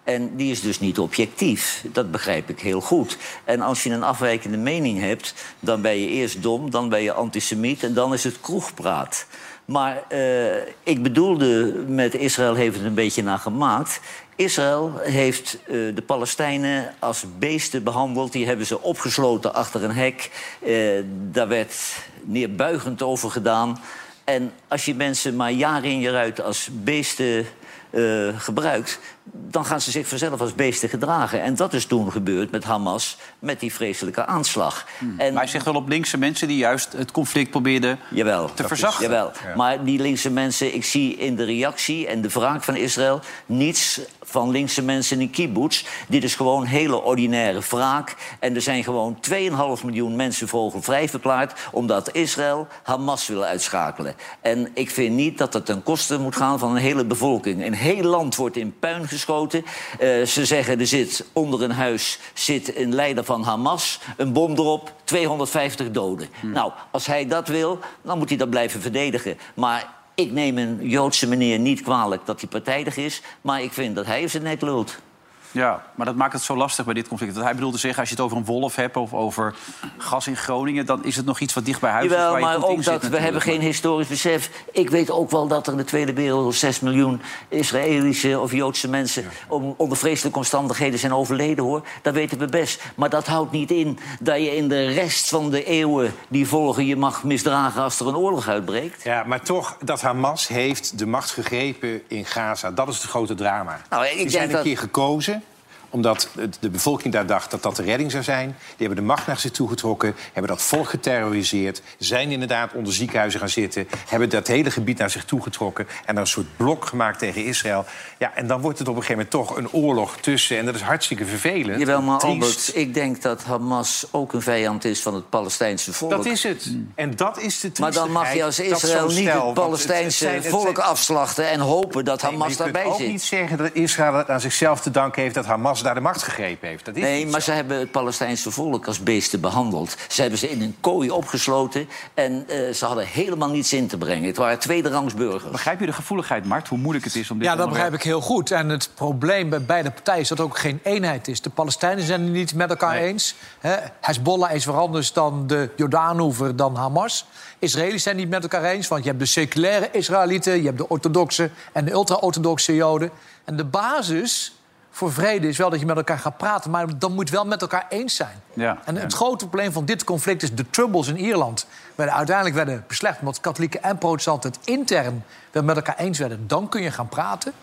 En die is dus niet objectief. Dat begrijp ik heel goed. En als je een afwijkende mening hebt, dan ben je eerst dom, dan ben je antisemiet en dan is het kroegpraat. Maar eh, ik bedoelde met Israël heeft het een beetje naar gemaakt. Israël heeft eh, de Palestijnen als beesten behandeld. Die hebben ze opgesloten achter een hek. Eh, daar werd neerbuigend over gedaan. En als je mensen maar jaar in jaar uit als beesten eh, gebruikt... dan gaan ze zich vanzelf als beesten gedragen. En dat is toen gebeurd met Hamas, met die vreselijke aanslag. En...
Maar hij zegt wel op linkse mensen die juist het conflict probeerden
Jawel,
te verzachten.
Jawel. Maar die linkse mensen, ik zie in de reactie en de wraak van Israël niets van linkse mensen in kibbutz. Dit is gewoon hele ordinaire wraak. En er zijn gewoon 2,5 miljoen mensen vogelvrij verklaard... omdat Israël Hamas wil uitschakelen. En ik vind niet dat het ten koste moet gaan van een hele bevolking. Een heel land wordt in puin neergeschoten. Eh, ze zeggen er zit onder een huis zit een leider van Hamas. Een bom erop, 250 doden. Nou, als hij dat wil, dan moet hij dat blijven verdedigen. Maar ik neem een Joodse meneer niet kwalijk dat hij partijdig is. Maar ik vind dat hij zijn nek lult.
Ja, maar dat maakt het zo lastig bij dit conflict. Dat hij bedoelde zeggen, als je het over een wolf hebt of over gas in Groningen... dan is het nog iets wat dicht bij huis is.
Jawel,
waar je
maar ook dat we hebben geen historisch besef. Ik weet ook wel dat er in de Tweede Wereldoorlog 6 miljoen Israëlische of Joodse mensen om, onder vreselijke omstandigheden zijn overleden hoor. Dat weten we best. Maar dat houdt niet in dat je in de rest van de eeuwen die volgen je mag misdragen als er een oorlog uitbreekt.
Ja, maar toch, dat Hamas heeft de macht gegrepen in Gaza. Dat is het grote drama.
Nou, ik
die
denk
zijn een
dat-
keer gekozen omdat de bevolking daar dacht dat dat de redding zou zijn. Die hebben de macht naar zich toe getrokken, hebben dat volk geterroriseerd... zijn inderdaad onder ziekenhuizen gaan zitten... hebben dat hele gebied naar zich toe getrokken... en er een soort blok gemaakt tegen Israël. Ja, en dan wordt het op een gegeven moment toch een oorlog tussen... en dat is hartstikke vervelend.
Jawel, maar
triest.
Albert, ik denk dat Hamas ook een vijand is van het Palestijnse volk.
Dat is het. En dat is de
Maar dan mag je als Israël niet het Palestijnse
het zijn- het
volk afslachten en hopen dat
Nee, maar
Hamas
je kunt
daarbij
ook
zit.
niet zeggen dat Israël het aan zichzelf te danken heeft... dat Hamas daar de macht gegrepen heeft. Dat is
Nee, maar
zo.
ze hebben het Palestijnse volk als beesten behandeld. Ze hebben ze in een kooi opgesloten en eh, ze hadden helemaal niets in te brengen. Het waren tweederangs burgers.
Begrijp je de gevoeligheid, Mart? Hoe moeilijk het is om dit
Ja, dat
onderwerp-
begrijp ik heel goed. En het probleem bij beide partijen is dat er ook geen eenheid is. De Palestijnen zijn het niet met elkaar eens. Hè, Hezbollah is weer anders dan de Jordaanoever, dan Hamas. Israëli's zijn niet met elkaar eens, want je hebt de seculaire Israëlieten... je hebt de orthodoxe en de ultra-orthodoxe Joden. En de basis voor vrede is wel dat je met elkaar gaat praten... maar dan moet je wel met elkaar eens zijn.
Ja,
En het grote probleem van dit conflict is de troubles in Ierland. Werden uiteindelijk werden beslecht omdat katholieken en protestanten het intern wel met elkaar eens werden. Dan kun je gaan praten.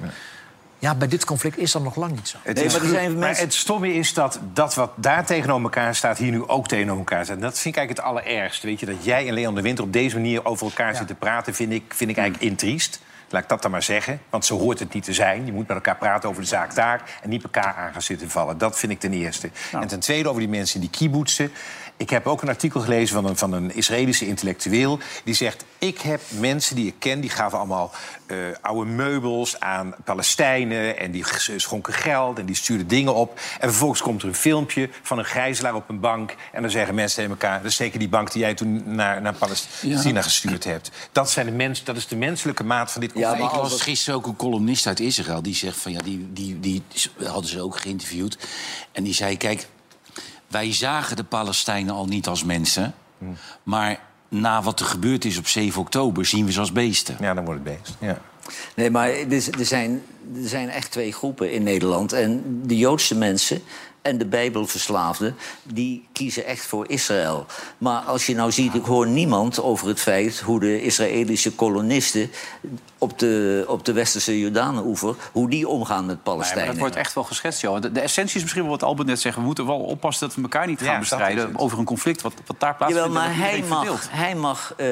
Ja, bij dit conflict is dat nog lang niet zo.
Het
Nee, maar er zijn
maar
mensen-
het stomme is dat dat wat daar tegenover elkaar staat... hier nu ook tegenover elkaar staat. En dat vind ik eigenlijk het allerergste. Weet je, dat jij en Leon de Winter op deze manier over elkaar zitten praten... vind ik, vind ik eigenlijk intriest. Laat ik dat dan maar zeggen. Want zo hoort het niet te zijn. Je moet met elkaar praten over de zaak daar... en niet elkaar aan gaan zitten vallen. Dat vind ik ten eerste. En ten tweede over die mensen die kibbutzen. Ik heb ook een artikel gelezen van een, van een Israëlische intellectueel... die zegt, ik heb mensen die ik ken... die gaven allemaal eh, oude meubels aan Palestijnen... en die schonken geld en die stuurden dingen op. En vervolgens komt er een filmpje van een gijzelaar op een bank... en dan zeggen mensen tegen elkaar... dat is zeker die bank die jij toen naar, naar Palestina gestuurd hebt. Dat, zijn de mens, dat is de menselijke maat van dit conflict.
Ik las gisteren ook een columnist uit Israël die zegt van ja, die, die, die hadden ze ook geïnterviewd. En die zei: Kijk, wij zagen de Palestijnen al niet als mensen. Maar na wat er gebeurd is op 7 oktober zien we ze als beesten.
Ja, dan wordt het beest. Ja.
Nee, maar er is- er zijn, er zijn echt twee groepen in Nederland. En de Joodse mensen en de Bijbelverslaafden... die kiezen echt voor Israël. Maar als je nou ziet, ik hoor niemand over het feit... hoe de Israëlische kolonisten op de, op de westerse Jordaanoever... hoe die omgaan met
Nee, maar
Palestijnen.
dat wordt echt wel geschetst, Johan. De, de essentie is misschien wel wat Albert net zegt. We moeten wel oppassen dat we elkaar niet
Ja,
gaan bestrijden...
het.
over een conflict wat, wat daar plaatsvindt.
Jawel, maar hij mag,
verdeelt.
hij mag eh,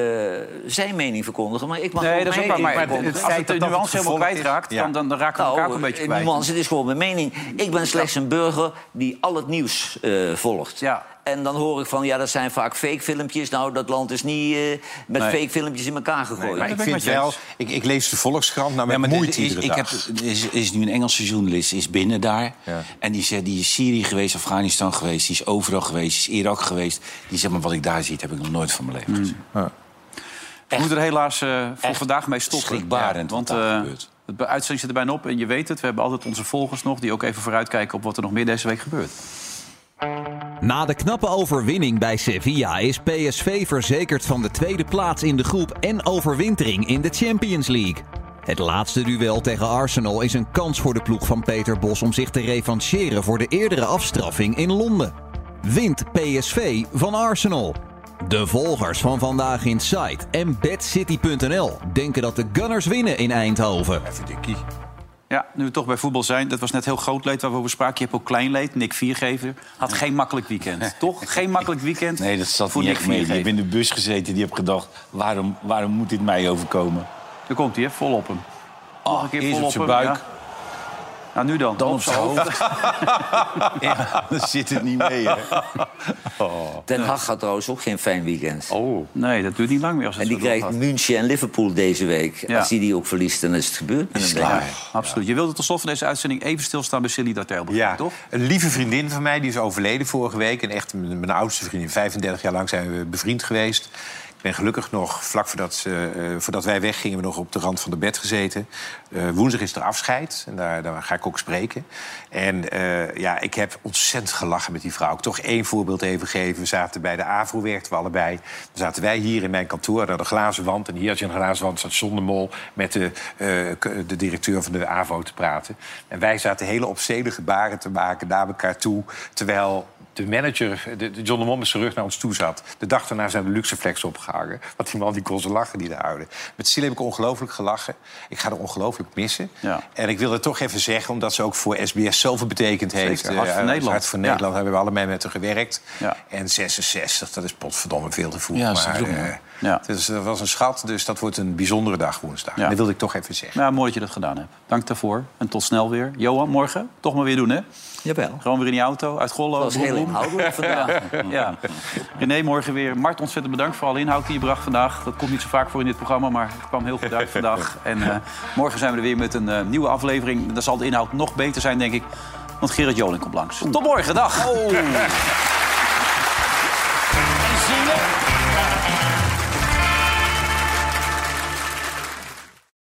zijn mening verkondigen, maar ik mag
Nee, dat is ook
mijn
waar.
mening
Maar
verkondigen.
als het de nuance helemaal kwijtraakt...
Ja.
Dan, dan, dan raken we elkaar ook een beetje
eh,
kwijt.
nuance, het is gewoon mijn mening. Ik ben slechts een burger die al het nieuws eh, volgt.
Ja.
En dan hoor ik van, ja, dat zijn vaak fake filmpjes. Nou, dat land is niet eh, met
Nee.
fake filmpjes in elkaar gegooid.
Maar ik
ik
vind wel... Ik, ik lees de Volkskrant nou met
Ja, maar
moeite
is,
iedere
ik heb,
dag.
er is, is nu een Engelse journalist, is binnen daar.
Ja.
En die, zegt, die is Syrië geweest, Afghanistan geweest, die is overal geweest, die is Irak geweest. Die zegt, maar wat ik daar zie, heb ik nog nooit van mijn leven gezien.
We moeten er helaas eh, voor vandaag mee stoppen.
schrikbarend
want
wat daar
eh,
gebeurt.
het uitzending zit er bijna op en je weet het. We hebben altijd onze volgers nog... die ook even vooruitkijken op wat er nog meer deze week gebeurt.
Na de knappe overwinning bij Sevilla is PSV verzekerd van de tweede plaats in de groep en overwintering in de Champions League. Het laatste duel tegen Arsenal is een kans voor de ploeg van Peter Bos om zich te revancheren voor de eerdere afstraffing in Londen. Wint PSV van Arsenal. De volgers van Vandaag in Sight en BadCity.nl denken dat de Gunners winnen in Eindhoven.
Ja, nu we toch bij voetbal zijn. Dat was net heel groot leed waar we over spraken. Je hebt ook klein leed. Nick Viergever had geen makkelijk weekend. toch? Geen makkelijk weekend
Nee, dat zat
voor
niet
Nick
echt mee. Ik heb in de bus gezeten, die heb gedacht... waarom, waarom moet dit mij overkomen?
Daar komt hij, hè? Vol op hem. Nog een keer
eerst
vol
op zijn buik.
ja. Nou, nu dan. Dan op zijn hoofd.
ja, dan zit het niet mee, hè.
Den Haag had trouwens ook geen fijn weekend.
Oh. Nee, dat duurt niet lang meer. Als het
En die krijgt
doorgaat.
München en Liverpool deze week.
Ja.
Als die die ook verliest, dan is het gebeurd. denk ik.
Absoluut. Je wilde tot slot van deze uitzending even stilstaan bij Silly Dartel.
Ja,
toch?
een lieve vriendin van mij die is overleden vorige week. En echt mijn, mijn oudste vriendin. 35 jaar lang zijn we bevriend geweest. Ben gelukkig nog, vlak voordat, eh, voordat wij weggingen... we nog op de rand van de bed gezeten. Eh, woensdag is er afscheid. En daar, daar ga ik ook spreken. En ja, ik heb ontzettend gelachen met die vrouw. Ik toch één voorbeeld even geven. We zaten bij de AVRO, werkten we allebei. Dan zaten wij hier in mijn kantoor, naar de glazen wand. En hier had je een glazen wand, zat John de Mol... met de, de directeur van de AVRO te praten. En wij zaten hele opzede gebaren te maken naar elkaar toe... terwijl de manager, de, de John de Mol met zijn rug naar ons toe zat. De dag daarna zijn de Luxeflex opgehangen. Want die man die kon ze lachen, die daar houden. Met Sil heb ik ongelooflijk gelachen. Ik ga er ongelooflijk missen.
Ja.
En ik wil het toch even zeggen, omdat ze ook voor SBS zoveel betekend
Zeker,
heeft.
Hart voor Nederland.
Hart voor
Ja.
Nederland hebben we allemaal met haar gewerkt.
Ja.
En 66, dat is potverdomme veel te vroeg.
Ja,
maar eh,
ja. Ja.
dus dat was een schat, dus dat wordt een bijzondere dag woensdag.
Ja.
Dat wilde ik toch even zeggen.
Nou, mooi dat je dat gedaan hebt. Dank daarvoor. En tot snel weer. Johan, morgen toch maar weer doen, hè?
Jawel.
Gewoon weer in die auto, uit Gollo.
Dat was heel inhoudelijk vandaag.
Ja. ja. René, morgen weer. Mart, ontzettend bedankt voor alle inhoud die je bracht vandaag. Dat komt niet zo vaak voor in dit programma, maar het kwam heel goed uit vandaag. En eh, morgen zijn we er weer met een eh, nieuwe aflevering. Dan zal de inhoud nog beter zijn, denk ik. Want Gerard Joling komt langs. Tot morgen, dag!